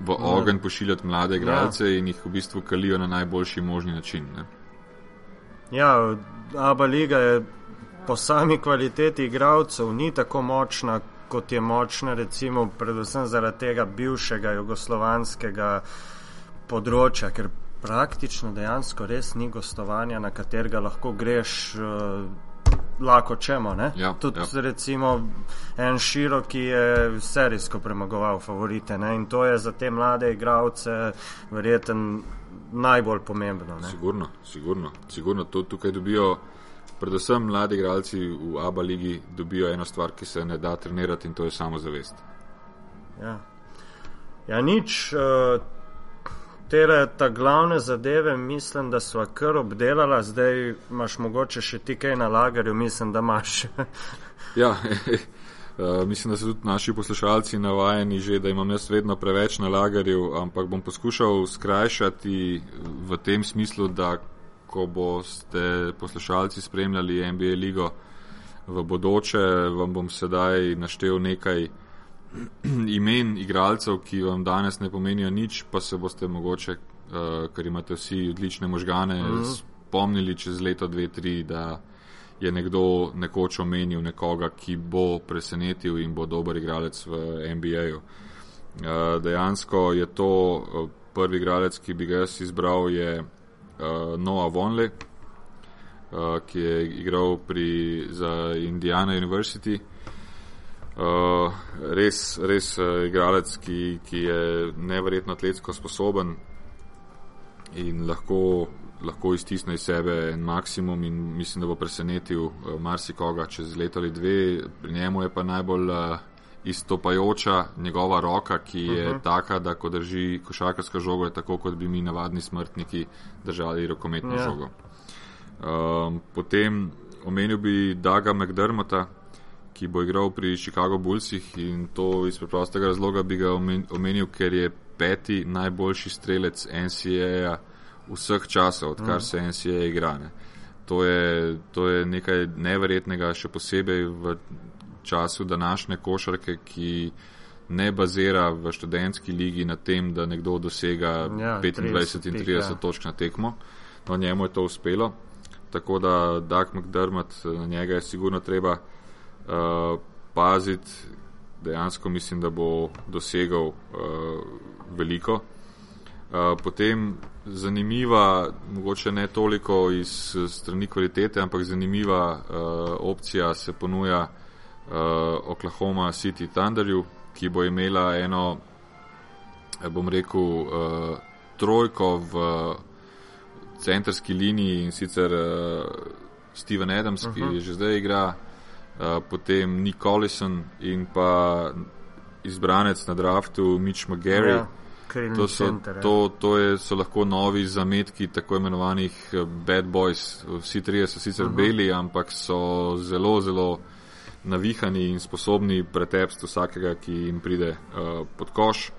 v ogenj pošiljati mlade igralce in jih v bistvu kalijo na najboljši možni način. Ne. Ja, Abu Leiba je po sami kvaliteti igralcev ni tako močna, kot je močna, recimo, predvsem zaradi tega bivšega jugoslovanskega področja, ker praktično dejansko res ni gostovanja, na katerega lahko greš. Uh, Lahko čemo. Ja, Tudi, ja. recimo, en širo, ki je serijsko premagoval favorite. Ne? In to je za te mlade igralce verjeten najbolj pomembno. Ne? Sigurno, sigurno, sigurno to tukaj dobijo. Predvsem mladi igralci v ABA ligi dobijo eno stvar, ki se ne da trenirati, in to je samozavest. Ja, ja nič. Tere ta glavne zadeve, mislim, da so kar obdelala, zdaj imaš mogoče še ti kaj na lagerju, mislim, da imaš. Ja, uh, mislim, da so tudi naši poslušalci navajeni že, da imam jaz vedno preveč na lagerju, ampak bom poskušal skrajšati v tem smislu, da ko boste poslušalci spremljali NBA ligo v bodoče, vam bom sedaj naštel nekaj imen igralcev, ki vam danes ne pomenijo nič, pa se boste mogoče, uh, ker imate vsi odlične možgane, mm -hmm. spomnili čez leto, dve, tri, da je nekdo nekoč omenil nekoga, ki bo presenetil in bo dober igralec v NBA-ju. Uh, dejansko je to uh, prvi igralec, ki bi ga jaz izbral, je uh, Noah Vonley, uh, ki je igral pri, za Indiana University. Uh, res, res uh, igralec, ki, ki je neverjetno atletsko sposoben in lahko, lahko iztisne iz sebe en maksimum in mislim, da bo presenetil uh, marsikoga čez leto ali dve. Pri njemu je pa najbolj uh, izstopajoča njegova roka, ki je uh -huh. taka, da ko drži košarkarsko žogo, je tako, kot bi mi navadni smrtniki držali rokometno Ja. žogo. Um, potem omenil bi Daga McDermota, ki bo igral pri Chicago Bullsih in to iz preprostega razloga bi ga omen- omenil, ker je peti najboljši strelec NCAA vseh časov, odkar se NCAA igra. Ne. To je, to je nekaj neverjetnega, še posebej v času današnje košarke, ki ne bazira v študentski ligi na tem, da nekdo dosega Ja, 25 in 30 30 ja. točk na tekmo. No, njemu je to uspelo. Tako da Doug McDermott, na njega je sigurno treba uh, paziti. Dejansko mislim, da bo dosegal uh, veliko. Uh, potem zanimiva, mogoče ne toliko iz strani kvalitete, ampak zanimiva uh, opcija se ponuja uh, Oklahoma City Thunderju, ki bo imela eno, eh, bom rekel, uh, trojko v centrski liniji in sicer uh, Steven Adams, uh -huh. ki že zdaj igra, uh, potem Nick Collison in pa izbranec na draftu Mitch McGarry. Ja, To, so, center, ja. to, to je, so lahko novi zametki tako imenovanih eh, bad boys. Vsi trije so sicer uh -huh. beli, ampak so zelo, zelo navihani in sposobni pretepsti vsakega, ki jim pride uh, pod koš.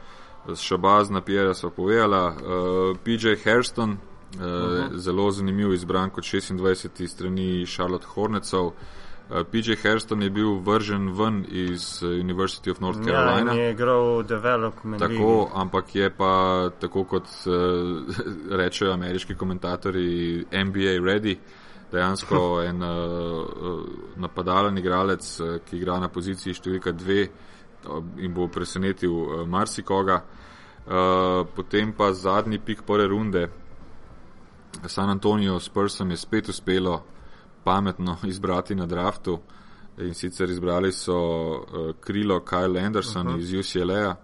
Šabaz na Pierre so povedala, uh, PJ Hairston, uh, uh -huh. zelo zanimiv izbran kot 26. strani Charlotte Hornetsov. Uh, PJ Hairston je bil vržen ven iz uh, University of North Ja, Carolina. in je igral development. Tako, ligi. ampak je pa tako kot uh, rečejo ameriški komentatorji, NBA ready, dejansko en uh, napadalen igralec, ki igra na poziciji številka dve in bo presenetil uh, marsikoga. Uh, potem pa zadnji pik prve runde, San Antonijo s Pursom je spet uspelo pametno izbrati na draftu in sicer izbrali so uh, krilo Kyle Anderson uh -huh. iz UCLA.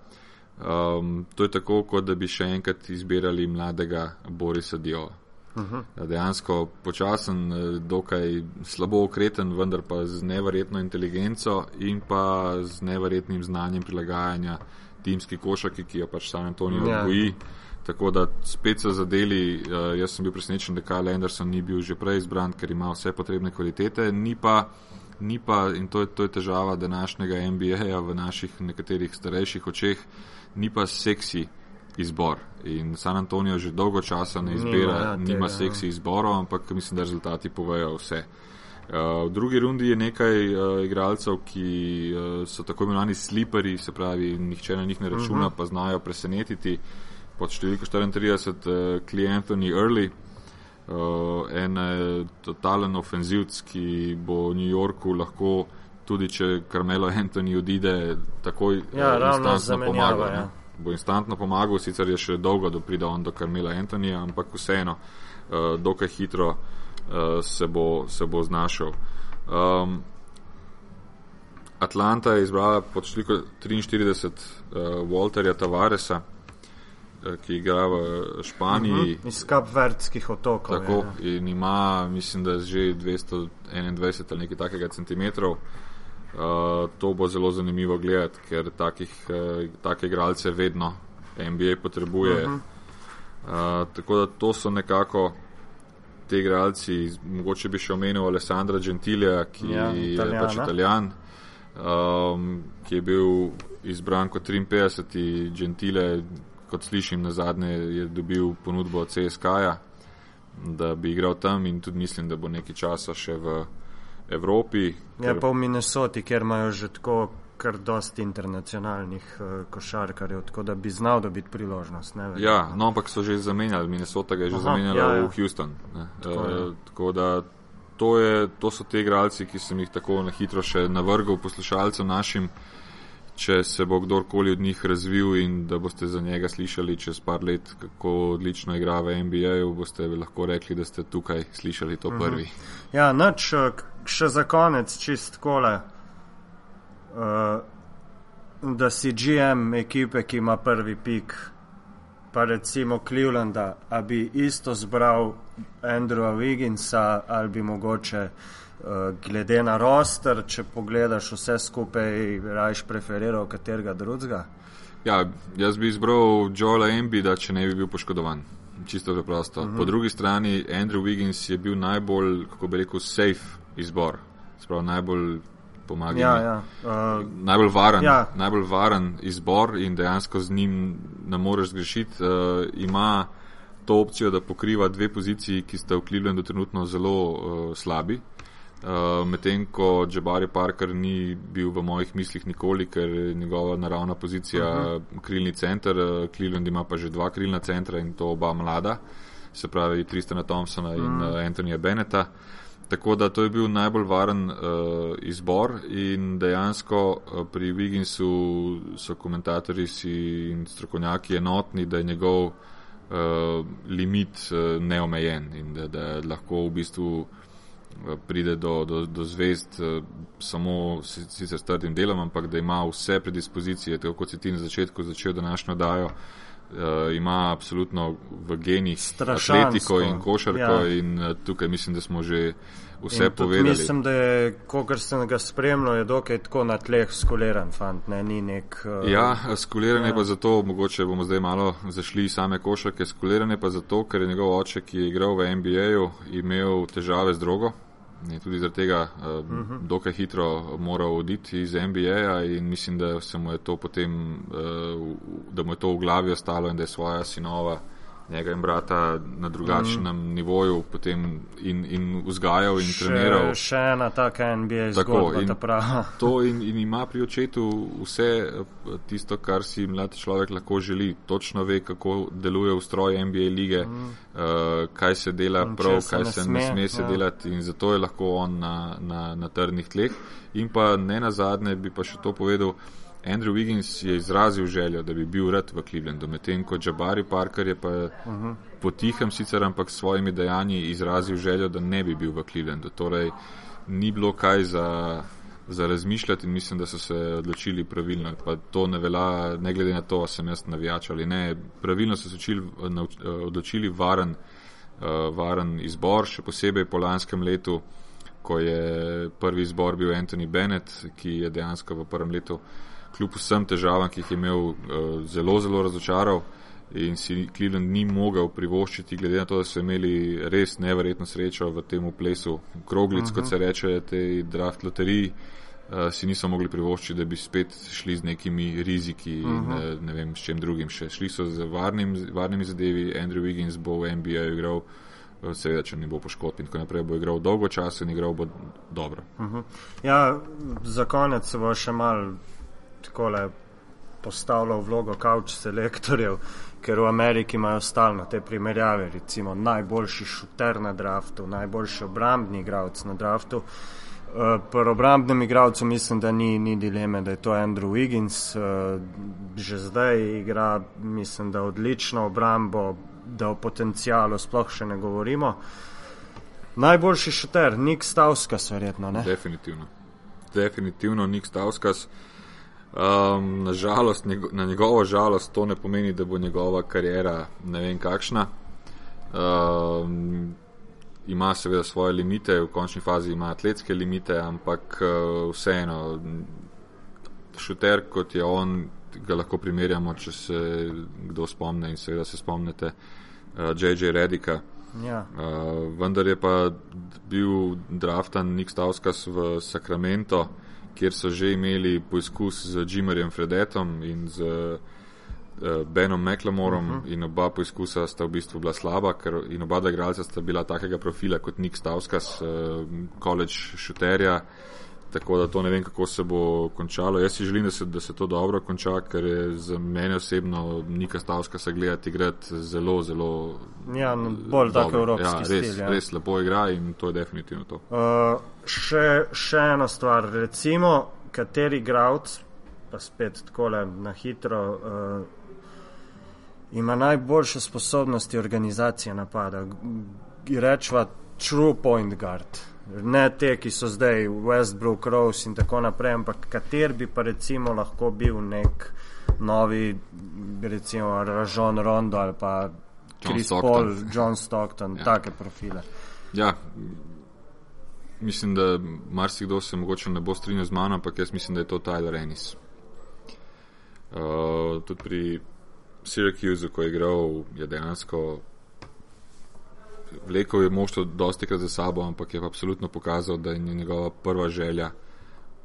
Um, to je tako, kot da bi še enkrat izbirali mladega Borisa Diova. Uh -huh. Dejansko počasen, eh, dokaj slabo okreten, vendar pa z neverjetno inteligenco in pa z neverjetnim znanjem prilagajanja timski košaki, ki jo pač San Antonijo ja. boji. Tako da spet so zadeli, uh, jaz sem bil presenečen, da Kyle Anderson ni bil že prej izbran, ker ima vse potrebne kvalitete, ni pa, ni pa in to je, to je težava današnjega NBA-ja v naših nekaterih starejših očeh, ni pa seksi izbor. In San Antonijo že dolgo časa ne izbira, nima, ja, nima tega, seksi ja. izborov, ampak mislim, da rezultati povejo vse. Uh, v drugi rundi je nekaj uh, igralcev, ki uh, so tako imenovani sliperi, se pravi, nihče na njih ne računa, uh mhm. -huh. pa znajo presenetiti. Pod številko 34 je uh, Anthony Early, uh, en uh, totalen ofenzivc, ki bo v New Yorku lahko, tudi če Carmelo Anthony odide, takoj ja, uh, instantno pomaga. Ja bo instantno pomagal, sicer je še dolgo, da pride on do Karmela Antonija, ampak vseeno, uh, dokaj hitro uh, se, bo, se bo znašel. Um, Atlanta je izbrala pod številko 43 uh, Walterja Tavaresa, uh, ki igra v Španiji. Uh -huh. Iz Kapverdskih otokov. Tako, je, in ima, mislim, da je že 221 ali nekaj takega centimetrov. Uh, to bo zelo zanimivo gledati, ker takih, uh, take igralce vedno NBA potrebuje. Uh -huh. uh, tako da to so nekako te igralci. Mogoče bi še omenil Alessandra Gentilija, ki ja, je pač italijan, um, ki je bil izbran kot 53. Gentile, kot slišim na zadnje, je dobil ponudbo od CSK-ja, da bi igral tam in tudi mislim, da bo nekaj časa še v. Evropi. Ja, pa v Minnesoti, kjer imajo že tako kar dosti internacionalnih uh, košarkarjev, tako da bi znal dobiti priložnost. Ne, ja, no, ampak so že zamenjali, Minnesota ga je že Aha, zamenjala ja, ja. v Houston. Tako, uh, tako da to, je, to so te igralci, ki sem jih tako na hitro še navrgal poslušalcem našim. Če se bo kdorkoli od njih razvil in da boste za njega slišali čez par let, kako odlično igra v NBA-ju, boste lahko rekli, da ste tukaj slišali to mhm. prvi. -huh. Ja, noč, eh, še za konec, čist kole, uh, da si GM ekipe, ki ima prvi pik, pa recimo Clevelanda, a bi isto zbral Andrewa Wigginsa ali bi mogoče uh, glede na roster, če pogledaš vse skupaj, rajš preferiral katerega drugega? Ja, jaz bi izbral Joela Embida, če ne bi bil poškodovan. Čisto preprosto. Uh -huh. Po mhm. drugi strani, Andrew Wiggins je bil najbolj, kako bi rekel, safe izbor, spravo najbolj pomagal. Ja, ja. uh, najbolj, varen, ja. najbolj varen izbor in dejansko z njim ne moreš zgrešiti. Uh, ima to opcijo, da pokriva dve poziciji, ki sta v Clevelandu trenutno zelo uh, slabi. Uh, Medtem ko Jabari Parker ni bil v mojih mislih nikoli, ker je njegova naravna pozicija uh -huh. krilni center, uh, Cleveland ima pa že dva krilna centra in to oba mlada, se pravi Tristana Thompsona uh -huh. in uh, Antonija Beneta. Uh, Tako da to je bil najbolj varen uh, izbor in dejansko uh, pri Wigginsu so komentatorji in strokovnjaki enotni, da je njegov uh, limit uh, neomejen in da, da lahko v bistvu uh, pride do, do, do zvezd uh, samo sicer s trdim delom, ampak da ima vse predispozicije, tako kot si ti na začetku začel današnjo dajo. Uh, ima absolutno v genih atletiko in košarko, ja. in uh, tukaj mislim, da smo že vse povedali. Mislim, da je, kogar sem ga spremljal, je dokaj tako na tleh skuliran fant, ne, ni nek. Uh, ja, skuliran je ja. pa zato, mogoče bomo zdaj malo zašli same košarke, skuliran je pa zato, ker je njegov oče, ki je igral v NBA-ju, imel težave z drogo. Je tudi zaradi tega uh, uh -huh. dokaj hitro moral oditi iz NBA-ja in mislim, da se mu je to potem, uh, da mu je to v glavi ostalo in da je svoja sinova njega in brata na drugačnem mm. nivoju potem in, in vzgajal in še, treniral. Še ena taka NBA zgodba, in, ta prava. to in, in ima pri očetu vse tisto, kar si mlad človek lahko želi. Točno ve, kako deluje ustroj NBA lige, mm. uh, kaj se dela in prav, kaj se ne sme, sme se ja. delati in zato je lahko on na, na, na trdnih tleh. In pa ne na zadnje bi pa še to povedal, Andrew Wiggins je izrazil željo, da bi bil rad v Clevelandu, medtem ko Jabari Parker je pa uh -huh. potihem sicer, ampak s svojimi dejanji izrazil željo, da ne bi bil v Clevelandu. Torej, ni bilo kaj za, za razmišljati in mislim, da so se odločili pravilno. Pa to ne velja, ne glede na to, ali sem jaz navijač ali ne. Pravilno so se učili, odločili varen, uh, varen izbor, še posebej po lanskem letu, ko je prvi izbor bil Anthony Bennett, ki je dejansko v prvem letu kljub vsem težavam, ki jih je imel, uh, zelo, zelo razočaral in si Cleveland ni mogel privoščiti, glede na to, da so imeli res neverjetno srečo v tem plesu kroglic, uh -huh. kot se reče, tej draft loteriji. Uh, si niso mogli privoščiti, da bi spet šli z nekimi riziki in uh -huh. ne, ne vem, s čem drugim še. Šli so z varnim, varnimi zadevi, Andrew Wiggins bo v NBA igral, seveda, če ne bo poškodb in tako naprej, bo igral dolgo časa in igral bo dobro. Uh -huh. Ja, za konec bo še mal takole postavljal vlogo couch selektorjev, ker v Ameriki imajo stalno te primerjave, recimo najboljši šuter na draftu, najboljši obrambni igralec na draftu. Uh, pri obrambnem igralcu mislim, da ni, ni dileme, da je to Andrew Wiggins. Uh, že zdaj igra, mislim, da odlično obrambo, da o potencijalu sploh še ne govorimo. Najboljši šuter, Nik Stauskas, verjetno. Ne? Definitivno. Definitivno Nik Stauskas. Um, nažalost, njego, na njegovo žalost to ne pomeni, da bo njegova karijera ne vem kakšna. Um, ima seveda svoje limite, v končni fazi ima atletske limite, ampak uh, vseeno, šuter kot je on, ga lahko primerjamo, če se kdo spomne in seveda se spomnite uh, J.J. Redika. Ja. Uh, vendar je pa bil draftan Nik Stauskas v Sacramento kjer so že imeli poizkus z Jimerjem Fredetom in z uh, Benom McLemorom, uh mhm. -huh. in oba poizkusa sta v bistvu bila slaba, ker in oba igralca sta bila takega profila kot Nick Stauskas, uh, college šuterja. Tako da to ne vem, kako se bo končalo. Jaz si želim, da se, da se to dobro konča, ker je za mene osebno Nika Stavska se gledati igrati zelo, zelo. Ja, no, bolj tako evropski. Ja, res, stil, ja. res lepo igra in to je definitivno to. Uh, še, še ena stvar, recimo, kateri igralec, pa spet tako na hitro, uh, ima najboljše sposobnosti organizacije napada. Rečva true point guard ne te, ki so zdaj Westbrook, Rose in tako naprej, ampak kater bi pa recimo lahko bil nek novi, recimo Rajon Rondo ali pa Chris John Paul, John Stockton, ja. take profile. Ja. Mislim, da marsikdo se mogoče ne bo strinjal z mano, ampak jaz mislim, da je to Tyler Ennis. Uh, tudi pri Syracuse, ko je igral, je dejansko vlekel je moštvo dosti krat za sabo, ampak je absolutno pokazal, da je njegova prva želja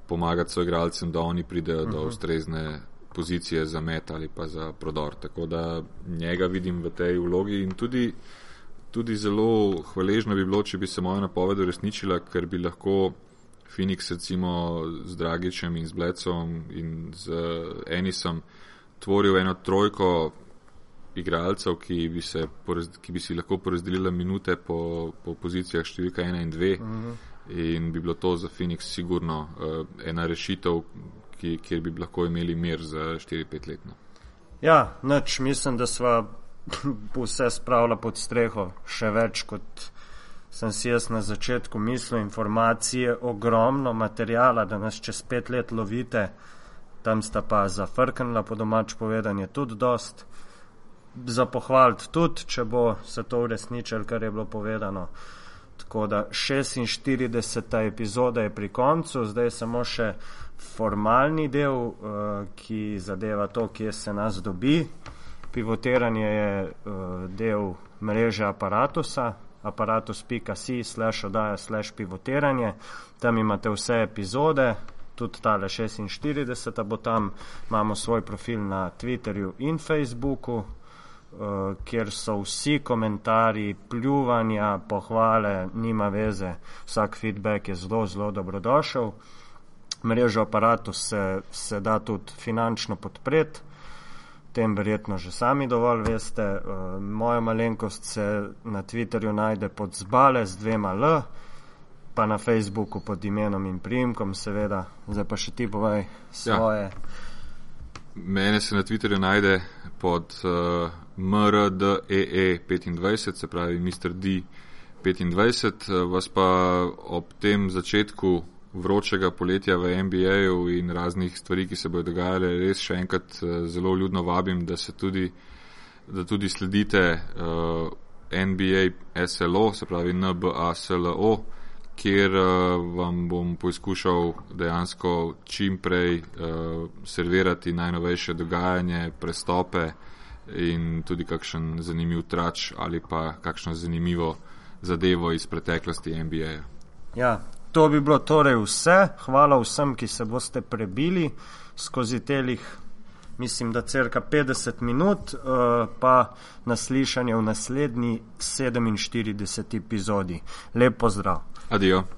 pomagati svojim igralcem, da oni pridejo uh -huh. do mhm. ustrezne pozicije za met ali pa za prodor. Tako da njega vidim v tej vlogi in tudi, tudi zelo hvaležno bi bilo, če bi se moja napoved uresničila, ker bi lahko Phoenix recimo z Dragičem in z Blecom in z Enisom tvoril eno trojko igralcev, ki bi, se, ki bi si lahko porazdelili minute po, po pozicijah številka 1 in 2. Uh -huh. In bi bilo to za Phoenix sigurno uh, ena rešitev, ki, kjer bi lahko imeli mir za 4-5 let. Ja, noč mislim, da sva vse spravila pod streho, še več kot sem si jaz na začetku mislil. Informacije, ogromno materijala, da nas čez pet let lovite, tam sta pa zafrknila, po domač povedanje, tudi dost za pohvaliti, tudi če bo se to uresničilo, kar je bilo povedano. Tako da 46. epizoda je pri koncu, zdaj samo še formalni del, uh, ki zadeva to, kje se nas dobi. Pivotiranje je uh, del mreže aparatusa, aparatus.si slash odaja slash pivotiranje. Tam imate vse epizode, tudi tale 46. bo tam, imamo svoj profil na Twitterju in Facebooku, kjer so vsi komentarji, pljuvanja, pohvale, nima veze, vsak feedback je zelo, zelo dobrodošel. Mrežo aparatu se, se da tudi finančno podpreti, tem verjetno že sami dovolj veste. Uh, moja malenkost se na Twitterju najde pod zbale z dvema L, pa na Facebooku pod imenom in primkom, seveda. Zdaj pa še ti povej svoje. Ja. Mene se na Twitterju najde pod uh, MRDEE25, se pravi Mr. D25, vas pa ob tem začetku vročega poletja v NBA-ju in raznih stvari, ki se bodo dogajale, res še enkrat uh, zelo ljudno vabim, da se tudi, da tudi sledite uh, NBA SLO, se pravi NBASLO kjer uh, vam bom poskušal dejansko čim prej uh, servirati najnovejše dogajanje, prestope in tudi kakšen zanimiv trač ali pa kakšno zanimivo zadevo iz preteklosti NBA. -ja. Ja, to bi bilo torej vse. Hvala vsem, ki se boste prebili skozi telih. Mislim, da crka 50 minut, uh, pa naslišanje v naslednji 47 epizodi. Lep pozdrav! Adiós.